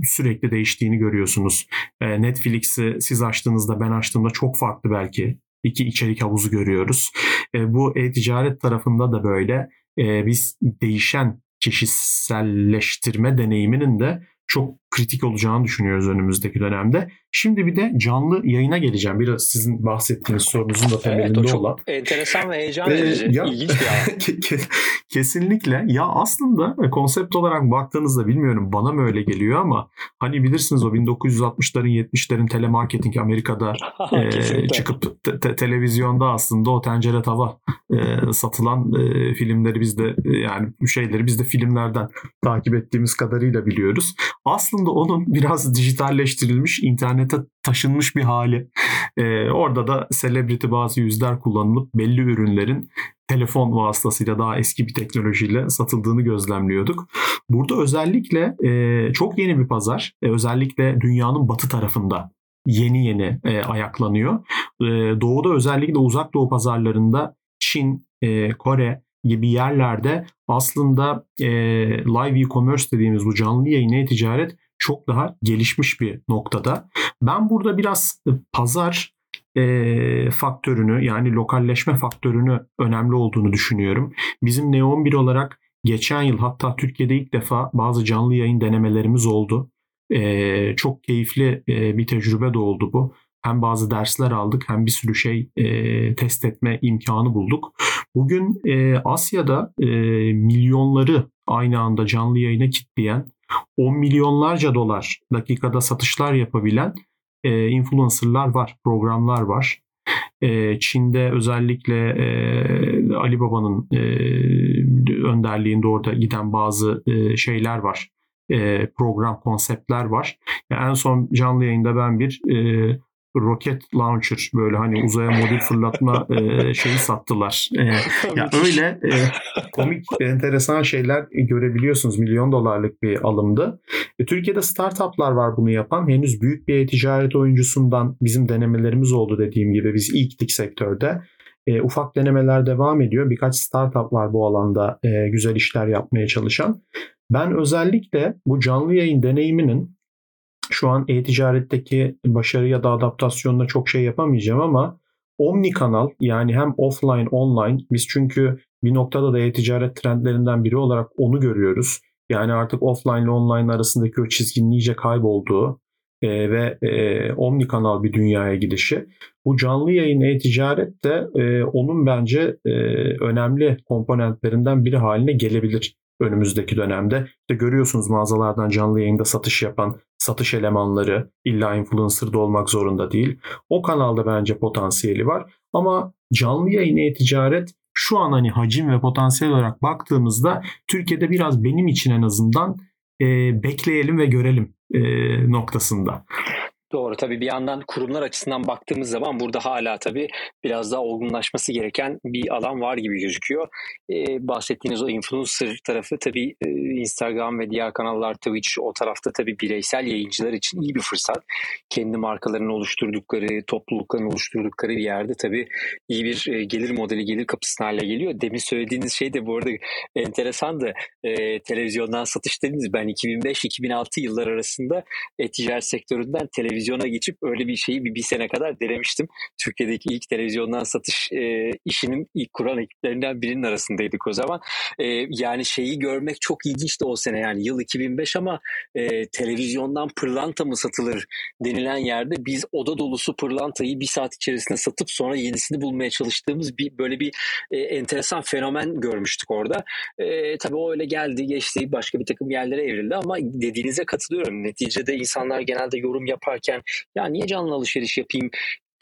sürekli değiştiğini görüyorsunuz. E, Netflix'i siz açtığınızda ben açtığımda çok farklı belki iki içerik havuzu görüyoruz. E, bu e-ticaret tarafında da böyle e, biz değişen kişiselleştirme deneyiminin de çok kritik olacağını düşünüyoruz önümüzdeki dönemde. Şimdi bir de canlı yayına geleceğim. Biraz sizin bahsettiğiniz sorunuzun da temelinde evet, o çok olan. enteresan ve heyecan verici. Ee, ya, İlginç alan. (laughs) kesinlikle. Ya aslında konsept olarak baktığınızda bilmiyorum bana mı öyle geliyor ama hani bilirsiniz o 1960'ların 70'lerin telemarketing Amerika'da (laughs) e, çıkıp te- televizyonda aslında o tencere tava e, satılan e, filmleri biz de e, yani şeyleri biz de filmlerden takip ettiğimiz kadarıyla biliyoruz. Aslında onun biraz dijitalleştirilmiş, internete taşınmış bir hali. (laughs) Ee, orada da celebrity bazı yüzler kullanılıp belli ürünlerin telefon vasıtasıyla daha eski bir teknolojiyle satıldığını gözlemliyorduk. Burada özellikle e, çok yeni bir pazar, e, özellikle dünyanın batı tarafında yeni yeni e, ayaklanıyor. E, doğuda özellikle uzak doğu pazarlarında Çin, e, Kore gibi yerlerde aslında e, live e-commerce dediğimiz bu canlı yayın e-ticaret çok daha gelişmiş bir noktada. Ben burada biraz pazar e, faktörünü yani lokalleşme faktörünü önemli olduğunu düşünüyorum. Bizim Neon 1 olarak geçen yıl hatta Türkiye'de ilk defa bazı canlı yayın denemelerimiz oldu. E, çok keyifli e, bir tecrübe de oldu bu. Hem bazı dersler aldık hem bir sürü şey e, test etme imkanı bulduk. Bugün e, Asya'da e, milyonları aynı anda canlı yayına kitleyen 10 milyonlarca dolar dakikada satışlar yapabilen e, influencerlar var, programlar var. E, Çin'de özellikle e, Ali e, önderliğinde orada giden bazı e, şeyler var. E, program konseptler var. Yani en son canlı yayında ben bir e, roket launcher böyle hani uzaya modül fırlatma (laughs) e, şeyi sattılar. E, ya öyle e, komik enteresan şeyler görebiliyorsunuz. Milyon dolarlık bir alımdı. E, Türkiye'de startuplar var bunu yapan. Henüz büyük bir ticaret oyuncusundan bizim denemelerimiz oldu dediğim gibi. Biz ilktik sektörde. E, ufak denemeler devam ediyor. Birkaç startup var bu alanda e, güzel işler yapmaya çalışan. Ben özellikle bu canlı yayın deneyiminin şu an e-ticaretteki başarı ya da adaptasyonla çok şey yapamayacağım ama omni kanal yani hem offline online biz çünkü bir noktada da e-ticaret trendlerinden biri olarak onu görüyoruz. Yani artık offline ile online arasındaki o çizginin iyice kaybolduğu e, ve e, omni kanal bir dünyaya gidişi. Bu canlı yayın e-ticaret de e, onun bence e, önemli komponentlerinden biri haline gelebilir önümüzdeki dönemde. İşte görüyorsunuz mağazalardan canlı yayında satış yapan satış elemanları illa influencer da olmak zorunda değil. O kanalda bence potansiyeli var. Ama canlı yayın e-ticaret şu an hani hacim ve potansiyel olarak baktığımızda Türkiye'de biraz benim için en azından e, bekleyelim ve görelim e, noktasında. Doğru tabii bir yandan kurumlar açısından baktığımız zaman burada hala tabii biraz daha olgunlaşması gereken bir alan var gibi gözüküyor. Ee, bahsettiğiniz o influencer tarafı tabii e, Instagram ve diğer kanallar Twitch o tarafta tabii bireysel yayıncılar için iyi bir fırsat. Kendi markalarını oluşturdukları, topluluklarını oluşturdukları bir yerde tabii iyi bir e, gelir modeli, gelir kapısı haline geliyor. Demin söylediğiniz şey de bu arada enteresandı. E, televizyondan satış dediniz. Ben 2005-2006 yıllar arasında e-ticaret sektöründen televizyon televizyona geçip öyle bir şeyi bir, bir sene kadar denemiştim. Türkiye'deki ilk televizyondan satış e, işinin ilk kuran ekiplerinden birinin arasındaydık o zaman. E, yani şeyi görmek çok ilginçti o sene yani yıl 2005 ama e, televizyondan pırlanta mı satılır denilen yerde biz oda dolusu pırlantayı bir saat içerisinde satıp sonra yenisini bulmaya çalıştığımız bir böyle bir e, enteresan fenomen görmüştük orada. E, tabii o öyle geldi geçti başka bir takım yerlere evrildi ama dediğinize katılıyorum. Neticede insanlar genelde yorum yaparken yaparken ya niye canlı alışveriş yapayım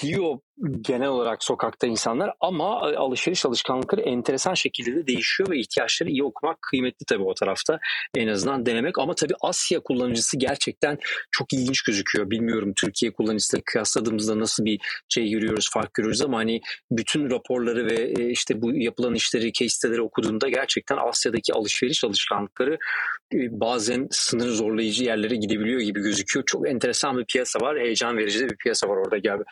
diyor genel olarak sokakta insanlar ama alışveriş alışkanlıkları enteresan şekilde de değişiyor ve ihtiyaçları iyi okumak kıymetli tabii o tarafta en azından denemek ama tabii Asya kullanıcısı gerçekten çok ilginç gözüküyor. Bilmiyorum Türkiye kullanıcısıyla kıyasladığımızda nasıl bir şey görüyoruz, fark görüyoruz ama hani bütün raporları ve e, işte bu yapılan işleri, case study'leri okuduğunda gerçekten Asya'daki alışveriş alışkanlıkları e, bazen sınır zorlayıcı yerlere gidebiliyor gibi gözüküyor. Çok enteresan bir piyasa var, heyecan verici de bir piyasa var orada galiba.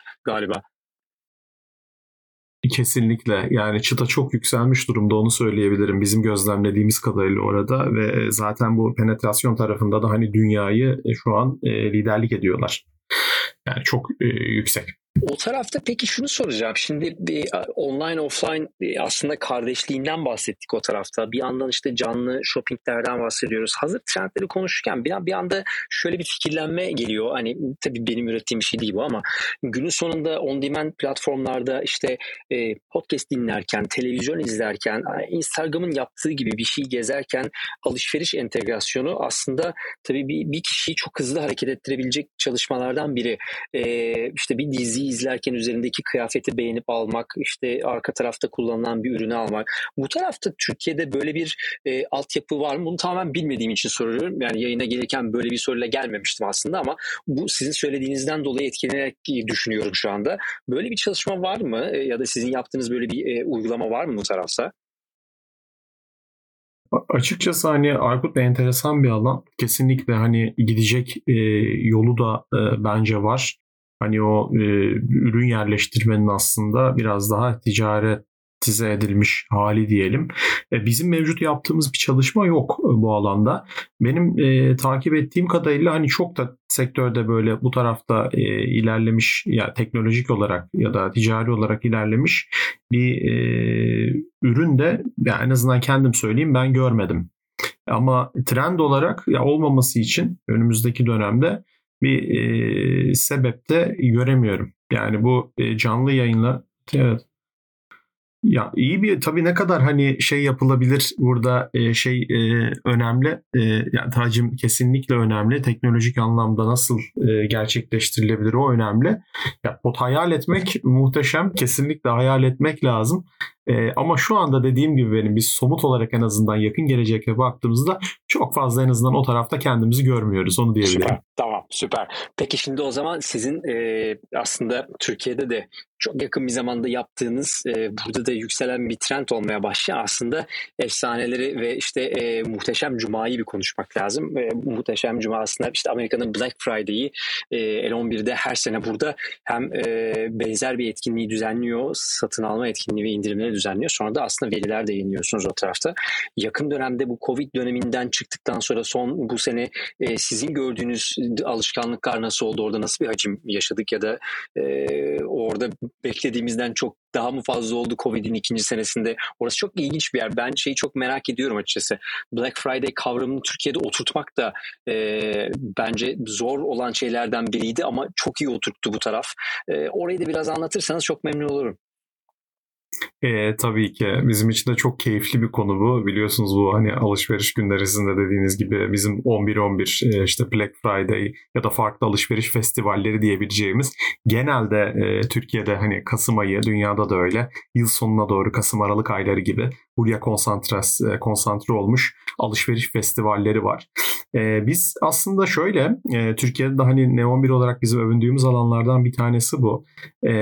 Kesinlikle yani çıta çok yükselmiş durumda onu söyleyebilirim bizim gözlemlediğimiz kadarıyla orada ve zaten bu penetrasyon tarafında da hani dünyayı e, şu an e, liderlik ediyorlar. Yani çok e, yüksek. O tarafta peki şunu soracağım. Şimdi bir online offline aslında kardeşliğinden bahsettik o tarafta. Bir yandan işte canlı shoppinglerden bahsediyoruz. Hazır trendleri konuşurken bir, bir anda şöyle bir fikirlenme geliyor. Hani tabii benim ürettiğim bir şey değil bu ama günün sonunda on demand platformlarda işte e, podcast dinlerken, televizyon izlerken, Instagram'ın yaptığı gibi bir şey gezerken alışveriş entegrasyonu aslında tabii bir, bir kişiyi çok hızlı hareket ettirebilecek çalışmalardan biri. E, işte bir dizi diziyi izlerken üzerindeki kıyafeti beğenip almak, işte arka tarafta kullanılan bir ürünü almak. Bu tarafta Türkiye'de böyle bir e, altyapı var mı? Bunu tamamen bilmediğim için soruyorum. Yani yayına gelirken böyle bir soruyla gelmemiştim aslında ama bu sizin söylediğinizden dolayı etkilenerek düşünüyorum şu anda. Böyle bir çalışma var mı? E, ya da sizin yaptığınız böyle bir e, uygulama var mı bu tarafta? Açıkçası hani Aykut da enteresan bir alan. Kesinlikle hani gidecek e, yolu da e, bence var. Hani o e, ürün yerleştirmenin aslında biraz daha ticaret otomatize edilmiş hali diyelim. E, bizim mevcut yaptığımız bir çalışma yok bu alanda. Benim e, takip ettiğim kadarıyla hani çok da sektörde böyle bu tarafta e, ilerlemiş ya teknolojik olarak ya da ticari olarak ilerlemiş bir e, ürün de yani en azından kendim söyleyeyim ben görmedim. Ama trend olarak ya olmaması için önümüzdeki dönemde bir e, sebep de göremiyorum. Yani bu e, canlı yayınla evet ya iyi bir tabii ne kadar hani şey yapılabilir burada e, şey e, önemli. E, yani tacım kesinlikle önemli. Teknolojik anlamda nasıl e, gerçekleştirilebilir o önemli. Ya pot hayal etmek muhteşem. Kesinlikle hayal etmek lazım. E, ama şu anda dediğim gibi benim biz somut olarak en azından yakın gelecekte baktığımızda çok fazla en azından o tarafta kendimizi görmüyoruz. Onu diyebilirim. Süper. Tamam süper. Peki şimdi o zaman sizin e, aslında Türkiye'de de çok yakın bir zamanda yaptığınız e, burada da yükselen bir trend olmaya başlayan aslında efsaneleri ve işte e, Muhteşem Cuma'yı bir konuşmak lazım. E, Muhteşem Cuma aslında işte Amerika'nın Black Friday'i e, L11'de her sene burada hem e, benzer bir etkinliği düzenliyor, satın alma etkinliği ve indirimleri düzenliyor. Sonra da aslında veriler de yayınlıyorsunuz o tarafta. Yakın dönemde bu Covid döneminden çıktıktan sonra son bu sene e, sizin gördüğünüz alışkanlıklar nasıl oldu? Orada nasıl bir hacim yaşadık ya da e, orada beklediğimizden çok daha mı fazla oldu Covid'in ikinci senesinde? Orası çok ilginç bir yer. Ben şeyi çok merak ediyorum açıkçası. Black Friday kavramını Türkiye'de oturtmak da e, bence zor olan şeylerden biriydi ama çok iyi oturttu bu taraf. E, orayı da biraz anlatırsanız çok memnun olurum. E, tabii ki bizim için de çok keyifli bir konu bu. Biliyorsunuz bu hani alışveriş günleri de dediğiniz gibi bizim 11-11 e, işte Black Friday ya da farklı alışveriş festivalleri diyebileceğimiz genelde e, Türkiye'de hani Kasım ayı dünyada da öyle yıl sonuna doğru Kasım Aralık ayları gibi buraya konsantres, e, konsantre olmuş alışveriş festivalleri var. E, biz aslında şöyle e, Türkiye'de de hani Neon 1 olarak bizim övündüğümüz alanlardan bir tanesi bu. E,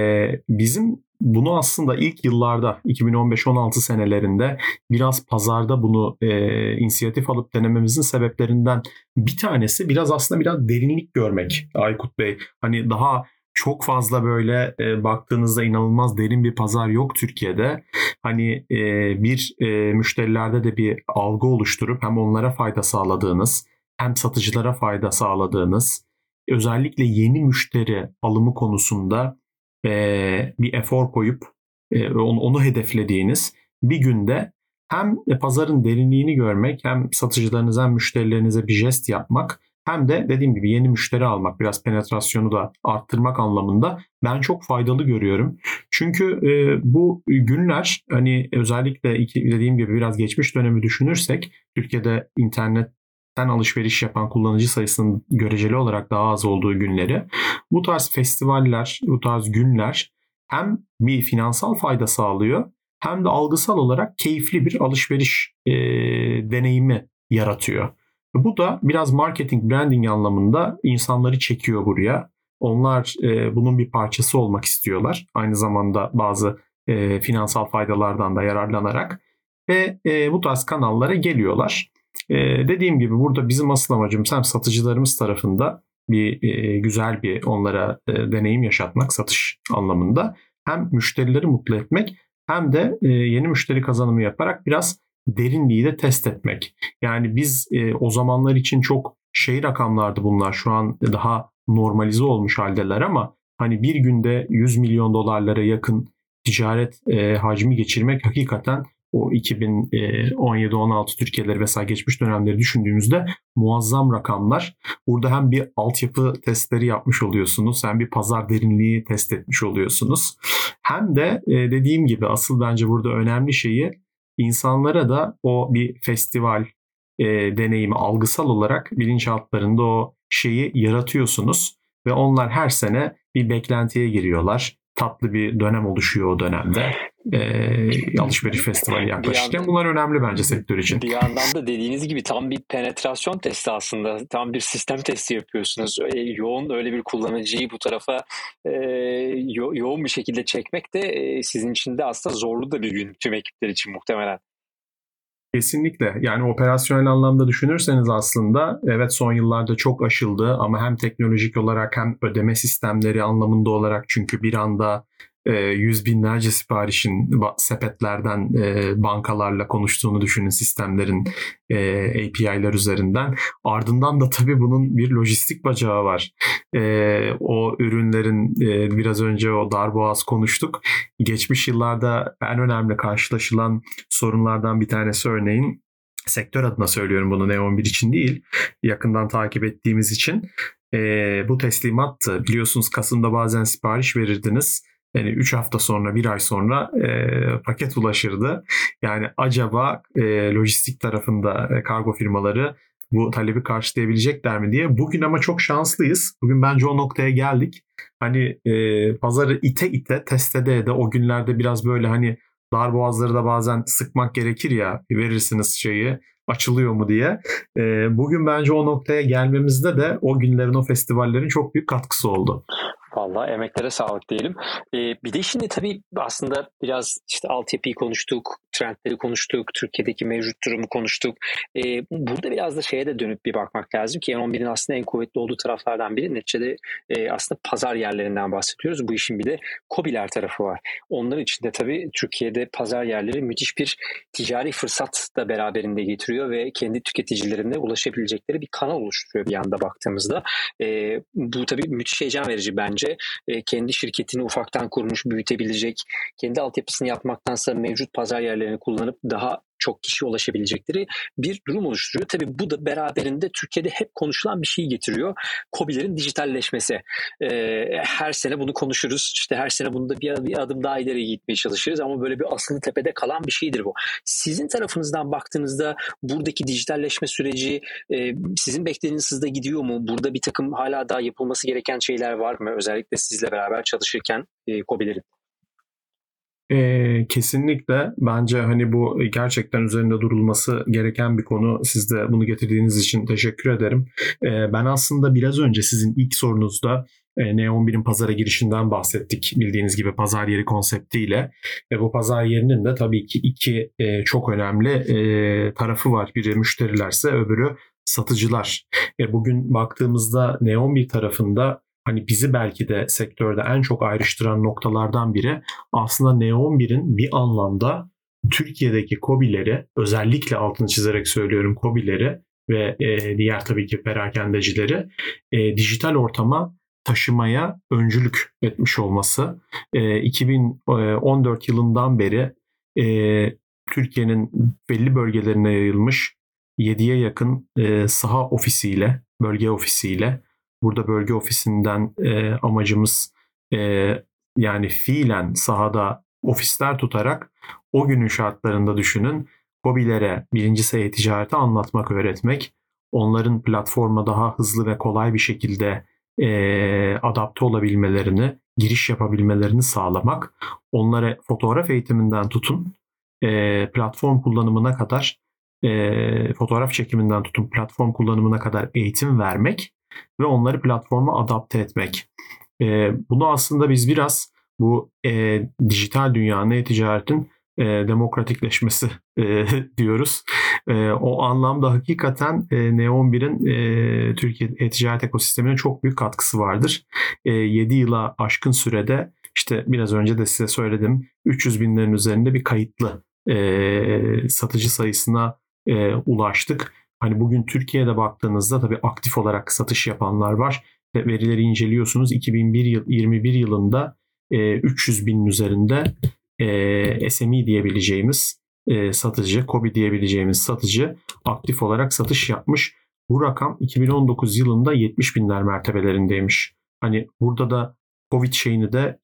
bizim bunu aslında ilk yıllarda 2015-16 senelerinde biraz pazarda bunu e, inisiyatif alıp denememizin sebeplerinden bir tanesi biraz aslında biraz derinlik görmek Aykut Bey. Hani daha çok fazla böyle e, baktığınızda inanılmaz derin bir pazar yok Türkiye'de. Hani e, bir e, müşterilerde de bir algı oluşturup hem onlara fayda sağladığınız hem satıcılara fayda sağladığınız özellikle yeni müşteri alımı konusunda e, bir efor koyup e, onu, onu hedeflediğiniz bir günde hem pazarın derinliğini görmek hem satıcılarınıza hem müşterilerinize bir jest yapmak hem de dediğim gibi yeni müşteri almak biraz penetrasyonu da arttırmak anlamında ben çok faydalı görüyorum. Çünkü e, bu günler hani özellikle iki, dediğim gibi biraz geçmiş dönemi düşünürsek Türkiye'de internet alışveriş yapan kullanıcı sayısının göreceli olarak daha az olduğu günleri bu tarz festivaller, bu tarz günler hem bir finansal fayda sağlıyor hem de algısal olarak keyifli bir alışveriş e, deneyimi yaratıyor. Bu da biraz marketing, branding anlamında insanları çekiyor buraya. Onlar e, bunun bir parçası olmak istiyorlar. Aynı zamanda bazı e, finansal faydalardan da yararlanarak ve e, bu tarz kanallara geliyorlar. Ee, dediğim gibi burada bizim asıl amacımız hem satıcılarımız tarafında bir e, güzel bir onlara e, deneyim yaşatmak satış anlamında hem müşterileri mutlu etmek hem de e, yeni müşteri kazanımı yaparak biraz derinliği de test etmek. Yani biz e, o zamanlar için çok şey rakamlardı bunlar şu an daha normalize olmuş haldeler ama hani bir günde 100 milyon dolarlara yakın ticaret e, hacmi geçirmek hakikaten o 2017-16 Türkiye'leri vesaire geçmiş dönemleri düşündüğümüzde muazzam rakamlar. Burada hem bir altyapı testleri yapmış oluyorsunuz hem bir pazar derinliği test etmiş oluyorsunuz. Hem de e, dediğim gibi asıl bence burada önemli şeyi insanlara da o bir festival e, deneyimi algısal olarak bilinçaltlarında o şeyi yaratıyorsunuz ve onlar her sene bir beklentiye giriyorlar. Tatlı bir dönem oluşuyor o dönemde e, alışveriş festivali yaklaşırken bunlar önemli bence sektör için. Bir yandan da dediğiniz gibi tam bir penetrasyon testi aslında. Tam bir sistem testi yapıyorsunuz. E, yoğun öyle bir kullanıcıyı bu tarafa e, yo- yoğun bir şekilde çekmek de e, sizin için de aslında zorlu da bir gün tüm ekipler için muhtemelen. Kesinlikle. Yani operasyonel anlamda düşünürseniz aslında evet son yıllarda çok aşıldı ama hem teknolojik olarak hem ödeme sistemleri anlamında olarak çünkü bir anda e, yüz binlerce siparişin sepetlerden e, bankalarla konuştuğunu düşünün sistemlerin e, API'ler üzerinden. Ardından da tabii bunun bir lojistik bacağı var. E, o ürünlerin e, biraz önce o darboğaz konuştuk. Geçmiş yıllarda en önemli karşılaşılan sorunlardan bir tanesi örneğin sektör adına söylüyorum bunu Neon 1 için değil yakından takip ettiğimiz için e, bu teslimattı. Biliyorsunuz Kasım'da bazen sipariş verirdiniz. Yani 3 hafta sonra, 1 ay sonra e, paket ulaşırdı. Yani acaba e, lojistik tarafında e, kargo firmaları bu talebi karşılayabilecekler mi diye. Bugün ama çok şanslıyız. Bugün bence o noktaya geldik. Hani e, pazarı ite ite test ede de o günlerde biraz böyle hani dar boğazları da bazen sıkmak gerekir ya verirsiniz şeyi açılıyor mu diye. E, bugün bence o noktaya gelmemizde de o günlerin o festivallerin çok büyük katkısı oldu. Vallahi emeklere sağlık diyelim. Ee, bir de şimdi tabii aslında biraz işte altyapıyı konuştuk, trendleri konuştuk, Türkiye'deki mevcut durumu konuştuk. Ee, burada biraz da şeye de dönüp bir bakmak lazım ki N11'in aslında en kuvvetli olduğu taraflardan biri neticede e, aslında pazar yerlerinden bahsediyoruz. Bu işin bir de COBİ'ler tarafı var. Onların içinde tabii Türkiye'de pazar yerleri müthiş bir ticari fırsat da beraberinde getiriyor ve kendi tüketicilerine ulaşabilecekleri bir kanal oluşturuyor bir yanda baktığımızda. E, bu tabii müthiş heyecan verici bence. E, kendi şirketini ufaktan kurmuş, büyütebilecek, kendi altyapısını yapmaktansa mevcut pazar yerleri değerlerini kullanıp daha çok kişi ulaşabilecekleri bir durum oluşturuyor. Tabii bu da beraberinde Türkiye'de hep konuşulan bir şey getiriyor. COBİ'lerin dijitalleşmesi. Ee, her sene bunu konuşuruz. İşte her sene bunda bir, bir adım daha ileri gitmeye çalışırız ama böyle bir asılı tepede kalan bir şeydir bu. Sizin tarafınızdan baktığınızda buradaki dijitalleşme süreci e, sizin beklediğiniz hızda gidiyor mu? Burada bir takım hala daha yapılması gereken şeyler var mı? Özellikle sizle beraber çalışırken e, COBİ'lerin. E, kesinlikle bence hani bu gerçekten üzerinde durulması gereken bir konu. Siz de bunu getirdiğiniz için teşekkür ederim. E, ben aslında biraz önce sizin ilk sorunuzda e, N11'in pazara girişinden bahsettik bildiğiniz gibi pazar yeri konseptiyle. Ve bu pazar yerinin de tabii ki iki çok önemli tarafı var. Biri müşterilerse öbürü satıcılar. E, bugün baktığımızda N11 tarafında hani bizi belki de sektörde en çok ayrıştıran noktalardan biri aslında Neon 1'in bir anlamda Türkiye'deki kobileri özellikle altını çizerek söylüyorum kobileri ve e, diğer tabii ki perakendecileri e, dijital ortama taşımaya öncülük etmiş olması. E, 2014 yılından beri e, Türkiye'nin belli bölgelerine yayılmış 7'ye yakın e, saha ofisiyle, bölge ofisiyle Burada bölge ofisinden e, amacımız e, yani fiilen sahada ofisler tutarak o günün şartlarında düşünün COBİ'lere birinci seviye ticareti anlatmak, öğretmek, onların platforma daha hızlı ve kolay bir şekilde e, adapte olabilmelerini, giriş yapabilmelerini sağlamak, onlara fotoğraf eğitiminden tutun, e, platform kullanımına kadar, e, fotoğraf çekiminden tutun platform kullanımına kadar eğitim vermek ve onları platforma adapte etmek. E, bunu aslında biz biraz bu e, dijital dünyanın e-ticaretin e, demokratikleşmesi e, (laughs) diyoruz. E, o anlamda hakikaten e, Neon 1'in e, Türkiye e-ticaret ekosistemine çok büyük katkısı vardır. E, 7 yıla aşkın sürede işte biraz önce de size söyledim 300 binlerin üzerinde bir kayıtlı e, satıcı sayısına e, ulaştık. Hani bugün Türkiye'de baktığınızda tabii aktif olarak satış yapanlar var. Ve verileri inceliyorsunuz. 2021 yılında 300 e, binin üzerinde e, SME diyebileceğimiz e, satıcı, KOBİ diyebileceğimiz satıcı aktif olarak satış yapmış. Bu rakam 2019 yılında 70 binler mertebelerindeymiş. Hani burada da Covid şeyini de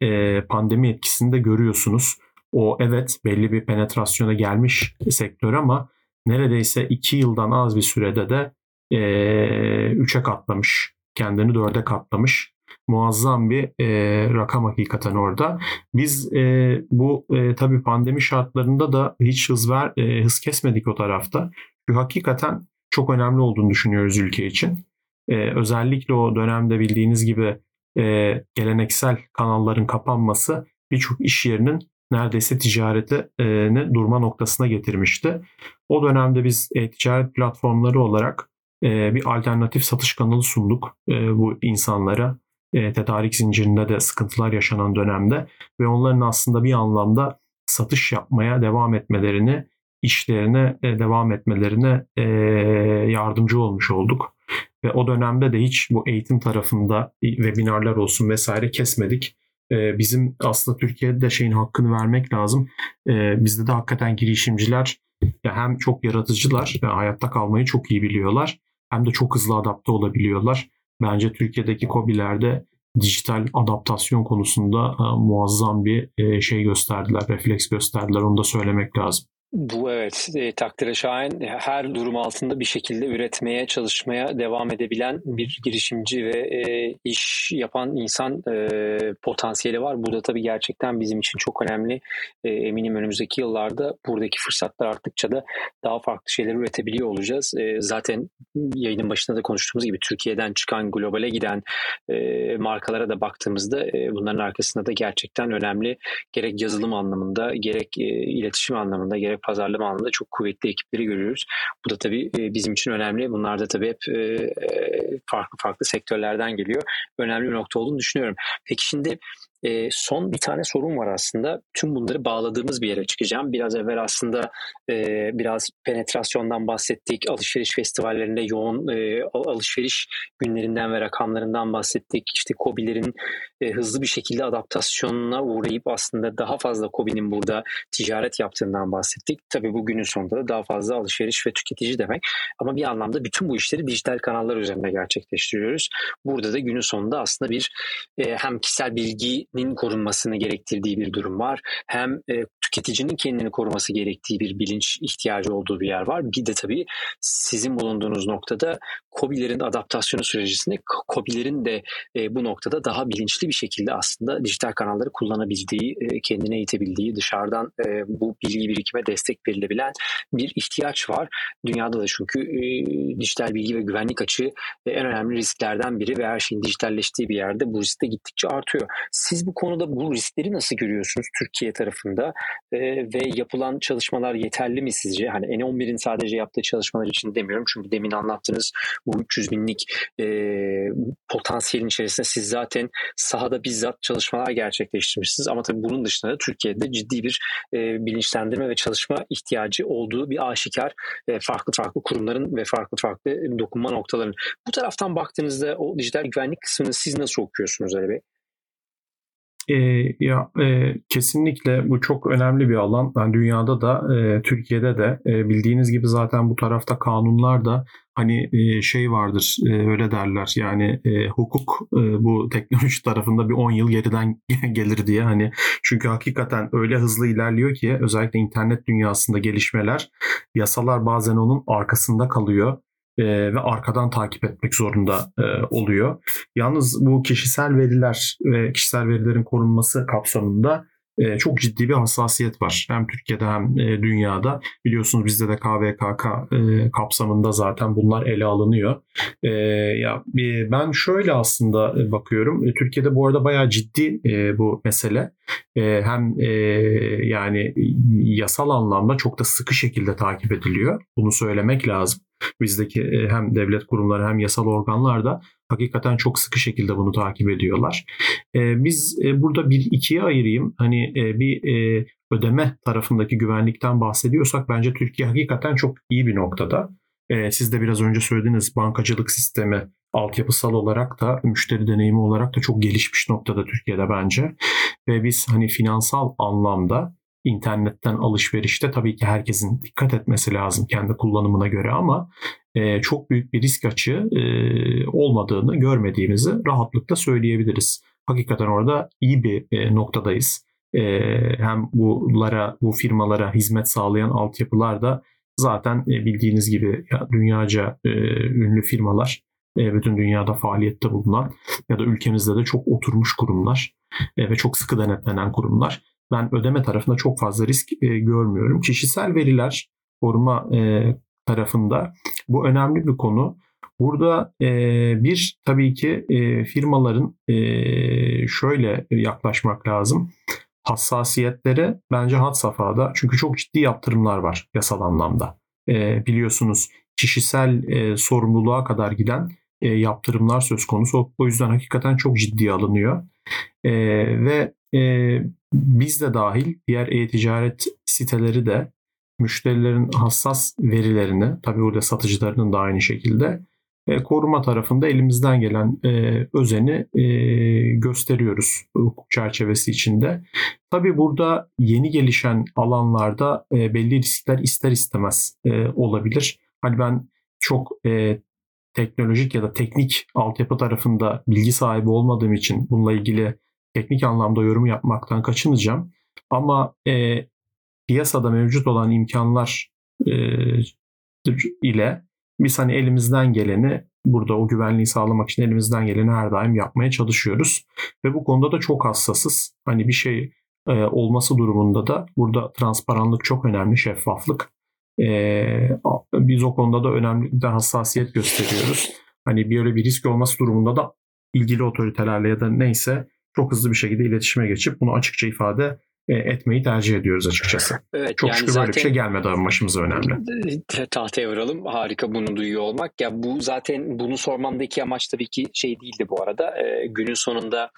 pandemi etkisini de görüyorsunuz. O evet belli bir penetrasyona gelmiş sektör ama neredeyse 2 yıldan az bir sürede de 3'e katlamış. Kendini 4'e katlamış. Muazzam bir e, rakam hakikaten orada. Biz e, bu e, tabii pandemi şartlarında da hiç hız ver e, hız kesmedik o tarafta. Şu hakikaten çok önemli olduğunu düşünüyoruz ülke için. E, özellikle o dönemde bildiğiniz gibi e, geleneksel kanalların kapanması birçok iş yerinin neredeyse ticaretini durma noktasına getirmişti. O dönemde biz e, ticaret platformları olarak e, bir alternatif satış kanalı sunduk e, bu insanlara. e, tedarik zincirinde de sıkıntılar yaşanan dönemde ve onların aslında bir anlamda satış yapmaya devam etmelerini, işlerine e, devam etmelerine e, yardımcı olmuş olduk. Ve o dönemde de hiç bu eğitim tarafında webinarlar olsun vesaire kesmedik. E, bizim aslında Türkiye'de de şeyin hakkını vermek lazım. E, bizde de hakikaten girişimciler hem çok yaratıcılar, ve hayatta kalmayı çok iyi biliyorlar hem de çok hızlı adapte olabiliyorlar. Bence Türkiye'deki COBİ'lerde dijital adaptasyon konusunda e, muazzam bir e, şey gösterdiler, refleks gösterdiler. Onu da söylemek lazım. Bu evet e, takdire şahin her durum altında bir şekilde üretmeye çalışmaya devam edebilen bir girişimci ve e, iş yapan insan e, potansiyeli var. Bu da tabii gerçekten bizim için çok önemli. E, eminim önümüzdeki yıllarda buradaki fırsatlar arttıkça da daha farklı şeyler üretebiliyor olacağız. E, zaten yayının başında da konuştuğumuz gibi Türkiye'den çıkan globale giden e, markalara da baktığımızda e, bunların arkasında da gerçekten önemli gerek yazılım anlamında gerek e, iletişim anlamında gerek pazarlama anlamında çok kuvvetli ekipleri görüyoruz. Bu da tabii e, bizim için önemli. Bunlar da tabii hep e, e, farklı farklı sektörlerden geliyor. Önemli bir nokta olduğunu düşünüyorum. Peki şimdi e, son bir tane sorun var aslında. Tüm bunları bağladığımız bir yere çıkacağım. Biraz evvel aslında e, biraz penetrasyondan bahsettik. Alışveriş festivallerinde yoğun e, alışveriş günlerinden ve rakamlarından bahsettik. İşte COBİ'lerin e, hızlı bir şekilde adaptasyonuna uğrayıp aslında daha fazla COBİ'nin burada ticaret yaptığından bahsettik. Tabii bu günün sonunda da daha fazla alışveriş ve tüketici demek. Ama bir anlamda bütün bu işleri dijital kanallar üzerinde gerçekleştiriyoruz. Burada da günün sonunda aslında bir e, hem kişisel bilgi nin korunmasını gerektirdiği bir durum var. Hem e, tüketicinin kendini koruması gerektiği bir bilinç ihtiyacı olduğu bir yer var. Bir de tabii sizin bulunduğunuz noktada COBİ'lerin adaptasyonu sürecinde COBİ'lerin de e, bu noktada daha bilinçli bir şekilde aslında dijital kanalları kullanabildiği, e, kendine eğitebildiği, dışarıdan e, bu bilgi birikime destek verilebilen bir ihtiyaç var. Dünyada da çünkü e, dijital bilgi ve güvenlik açığı e, en önemli risklerden biri ve her şeyin dijitalleştiği bir yerde bu risk de gittikçe artıyor. Siz bu konuda bu riskleri nasıl görüyorsunuz Türkiye tarafında e, ve yapılan çalışmalar yeterli mi sizce? Hani N11'in sadece yaptığı çalışmalar için demiyorum çünkü demin anlattığınız bu 300 binlik e, potansiyelin içerisinde siz zaten sahada bizzat çalışmalar gerçekleştirmişsiniz ama tabii bunun dışında da Türkiye'de ciddi bir e, bilinçlendirme ve çalışma ihtiyacı olduğu bir aşikar e, farklı farklı kurumların ve farklı farklı dokunma noktaların. Bu taraftan baktığınızda o dijital güvenlik kısmını siz nasıl okuyorsunuz Ali Bey? E, ya e, kesinlikle bu çok önemli bir alan. Yani dünyada da e, Türkiye'de de e, bildiğiniz gibi zaten bu tarafta kanunlar da hani e, şey vardır e, öyle derler yani e, hukuk e, bu teknoloji tarafında bir 10 yıl geriden (laughs) gelir diye hani çünkü hakikaten öyle hızlı ilerliyor ki özellikle internet dünyasında gelişmeler yasalar bazen onun arkasında kalıyor e, ve arkadan takip etmek zorunda e, oluyor. Yalnız bu kişisel veriler ve kişisel verilerin korunması kapsamında e, çok ciddi bir hassasiyet var. Hem Türkiye'de hem e, dünyada. Biliyorsunuz bizde de KVKK e, kapsamında zaten bunlar ele alınıyor. Ya Ben şöyle aslında bakıyorum. Türkiye'de bu arada bayağı ciddi bu mesele. Hem yani yasal anlamda çok da sıkı şekilde takip ediliyor. Bunu söylemek lazım. Bizdeki e, hem devlet kurumları hem yasal organlar da hakikaten çok sıkı şekilde bunu takip ediyorlar. E, biz e, burada bir ikiye ayırayım. Hani bir ödeme tarafındaki güvenlikten bahsediyorsak bence Türkiye hakikaten çok iyi bir noktada. Siz de biraz önce söylediğiniz bankacılık sistemi altyapısal olarak da müşteri deneyimi olarak da çok gelişmiş noktada Türkiye'de bence. Ve biz hani finansal anlamda internetten alışverişte tabii ki herkesin dikkat etmesi lazım kendi kullanımına göre ama e, çok büyük bir risk açığı e, olmadığını görmediğimizi rahatlıkla söyleyebiliriz. Hakikaten orada iyi bir e, noktadayız. E, hem bunlara, bu firmalara hizmet sağlayan altyapılar da zaten e, bildiğiniz gibi ya, dünyaca e, ünlü firmalar e, bütün dünyada faaliyette bulunan ya da ülkemizde de çok oturmuş kurumlar e, ve çok sıkı denetlenen kurumlar ben ödeme tarafında çok fazla risk e, görmüyorum. Kişisel veriler koruma e, tarafında bu önemli bir konu. Burada e, bir tabii ki e, firmaların e, şöyle yaklaşmak lazım. Hassasiyetlere bence had safhada çünkü çok ciddi yaptırımlar var yasal anlamda. E, biliyorsunuz kişisel e, sorumluluğa kadar giden e, yaptırımlar söz konusu. O, yüzden hakikaten çok ciddiye alınıyor. E, ve e, biz de dahil diğer e-ticaret siteleri de müşterilerin hassas verilerini, tabii burada satıcılarının da aynı şekilde e, koruma tarafında elimizden gelen e, özeni e, gösteriyoruz hukuk çerçevesi içinde. Tabi burada yeni gelişen alanlarda e, belli riskler ister istemez e, olabilir. Hani ben çok e, teknolojik ya da teknik altyapı tarafında bilgi sahibi olmadığım için bununla ilgili teknik anlamda yorum yapmaktan kaçınacağım. Ama e, piyasada mevcut olan imkanlar e, ile biz hani elimizden geleni burada o güvenliği sağlamak için elimizden geleni her daim yapmaya çalışıyoruz. Ve bu konuda da çok hassasız. Hani bir şey e, olması durumunda da burada transparanlık çok önemli, şeffaflık. E, biz o konuda da önemli bir hassasiyet gösteriyoruz. Hani böyle bir risk olması durumunda da ilgili otoritelerle ya da neyse çok hızlı bir şekilde iletişime geçip bunu açıkça ifade e, etmeyi tercih ediyoruz açıkçası. Evet, Çok yani şükür böyle bir şey gelmedi ama başımıza önemli. Tahtaya vuralım. Harika bunu duyuyor olmak. Ya bu zaten bunu sormamdaki amaç tabii ki şey değildi bu arada. E, günün sonunda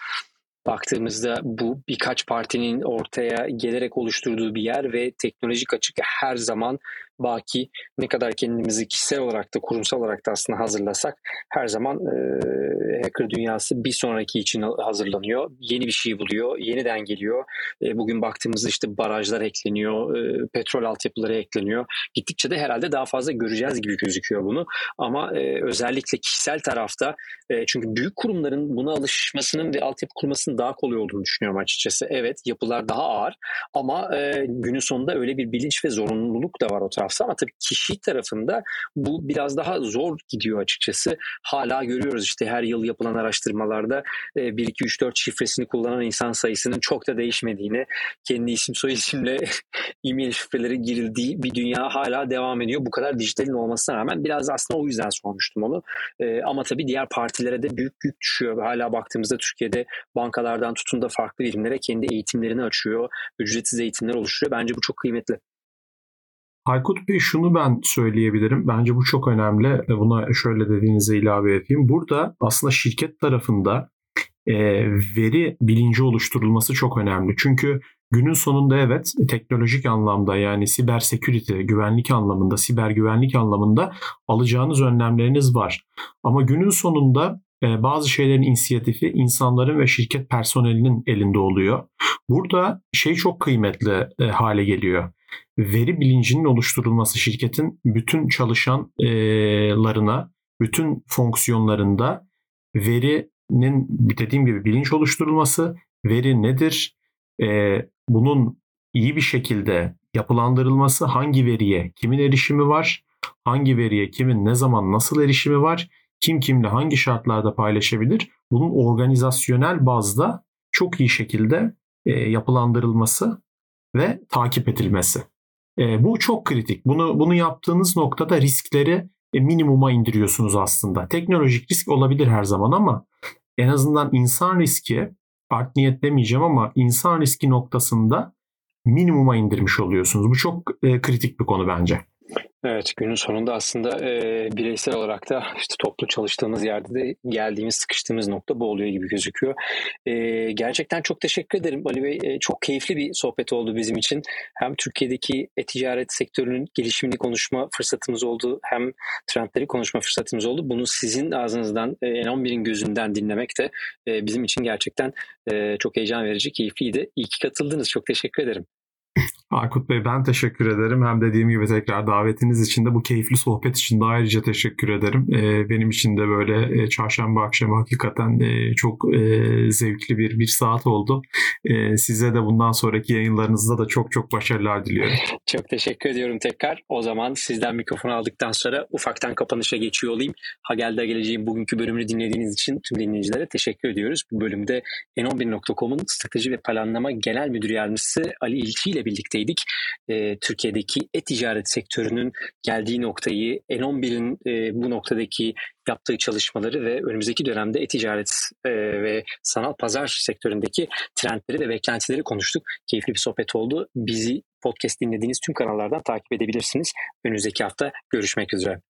baktığımızda bu birkaç partinin ortaya gelerek oluşturduğu bir yer ve teknolojik açık her zaman baki ne kadar kendimizi kişisel olarak da kurumsal olarak da aslında hazırlasak her zaman e, hacker dünyası bir sonraki için hazırlanıyor. Yeni bir şey buluyor, yeniden geliyor. E, bugün baktığımızda işte barajlar ekleniyor, e, petrol altyapıları ekleniyor. Gittikçe de herhalde daha fazla göreceğiz gibi gözüküyor bunu. Ama e, özellikle kişisel tarafta e, çünkü büyük kurumların buna alışmasının ve altyapı kurmasının daha kolay olduğunu düşünüyorum açıkçası. Evet yapılar daha ağır ama e, günün sonunda öyle bir bilinç ve zorunluluk da var o tarafta tarafta ama tabii kişi tarafında bu biraz daha zor gidiyor açıkçası. Hala görüyoruz işte her yıl yapılan araştırmalarda 1 2 3 4 şifresini kullanan insan sayısının çok da değişmediğini, kendi isim soy isimle (laughs) e-mail şifreleri girildiği bir dünya hala devam ediyor. Bu kadar dijitalin olmasına rağmen biraz aslında o yüzden sormuştum onu. E, ama tabii diğer partilere de büyük yük düşüyor. Hala baktığımızda Türkiye'de bankalardan tutun da farklı birimlere kendi eğitimlerini açıyor. Ücretsiz eğitimler oluşturuyor. Bence bu çok kıymetli. Aykut Bey şunu ben söyleyebilirim. Bence bu çok önemli. Buna şöyle dediğinize ilave edeyim. Burada aslında şirket tarafında e, veri bilinci oluşturulması çok önemli. Çünkü günün sonunda evet teknolojik anlamda yani siber security, güvenlik anlamında, siber güvenlik anlamında alacağınız önlemleriniz var. Ama günün sonunda e, bazı şeylerin inisiyatifi insanların ve şirket personelinin elinde oluyor. Burada şey çok kıymetli e, hale geliyor veri bilincinin oluşturulması şirketin bütün çalışanlarına, bütün fonksiyonlarında verinin dediğim gibi bilinç oluşturulması, veri nedir, bunun iyi bir şekilde yapılandırılması, hangi veriye kimin erişimi var, hangi veriye kimin ne zaman nasıl erişimi var, kim kimle hangi şartlarda paylaşabilir, bunun organizasyonel bazda çok iyi şekilde yapılandırılması ve takip edilmesi. E, bu çok kritik. Bunu bunu yaptığınız noktada riskleri e, minimuma indiriyorsunuz aslında. Teknolojik risk olabilir her zaman ama en azından insan riski art niyet demeyeceğim ama insan riski noktasında minimuma indirmiş oluyorsunuz. Bu çok e, kritik bir konu bence. Evet günün sonunda aslında e, bireysel olarak da işte toplu çalıştığımız yerde de geldiğimiz sıkıştığımız nokta bu oluyor gibi gözüküyor. E, gerçekten çok teşekkür ederim Ali Bey. E, çok keyifli bir sohbet oldu bizim için. Hem Türkiye'deki e-ticaret sektörünün gelişimini konuşma fırsatımız oldu hem trendleri konuşma fırsatımız oldu. Bunu sizin ağzınızdan e, N11'in gözünden dinlemek de e, bizim için gerçekten e, çok heyecan verici, keyifliydi. İyi ki katıldınız. Çok teşekkür ederim. Aykut Bey ben teşekkür ederim. Hem dediğim gibi tekrar davetiniz için de bu keyifli sohbet için de ayrıca teşekkür ederim. Ee, benim için de böyle e, çarşamba akşamı hakikaten e, çok e, zevkli bir bir saat oldu. E, size de bundan sonraki yayınlarınızda da çok çok başarılar diliyorum. Çok teşekkür ediyorum tekrar. O zaman sizden mikrofonu aldıktan sonra ufaktan kapanışa geçiyor olayım. Hagel'de geleceğim bugünkü bölümünü dinlediğiniz için tüm dinleyicilere teşekkür ediyoruz. Bu bölümde n11.com'un strateji ve planlama genel müdür yardımcısı Ali İlçi ile birlikte birlikteydik. E, Türkiye'deki e-ticaret sektörünün geldiği noktayı, N11'in e, bu noktadaki yaptığı çalışmaları ve önümüzdeki dönemde e-ticaret e, ve sanal pazar sektöründeki trendleri ve beklentileri konuştuk. Keyifli bir sohbet oldu. Bizi podcast dinlediğiniz tüm kanallardan takip edebilirsiniz. Önümüzdeki hafta görüşmek üzere.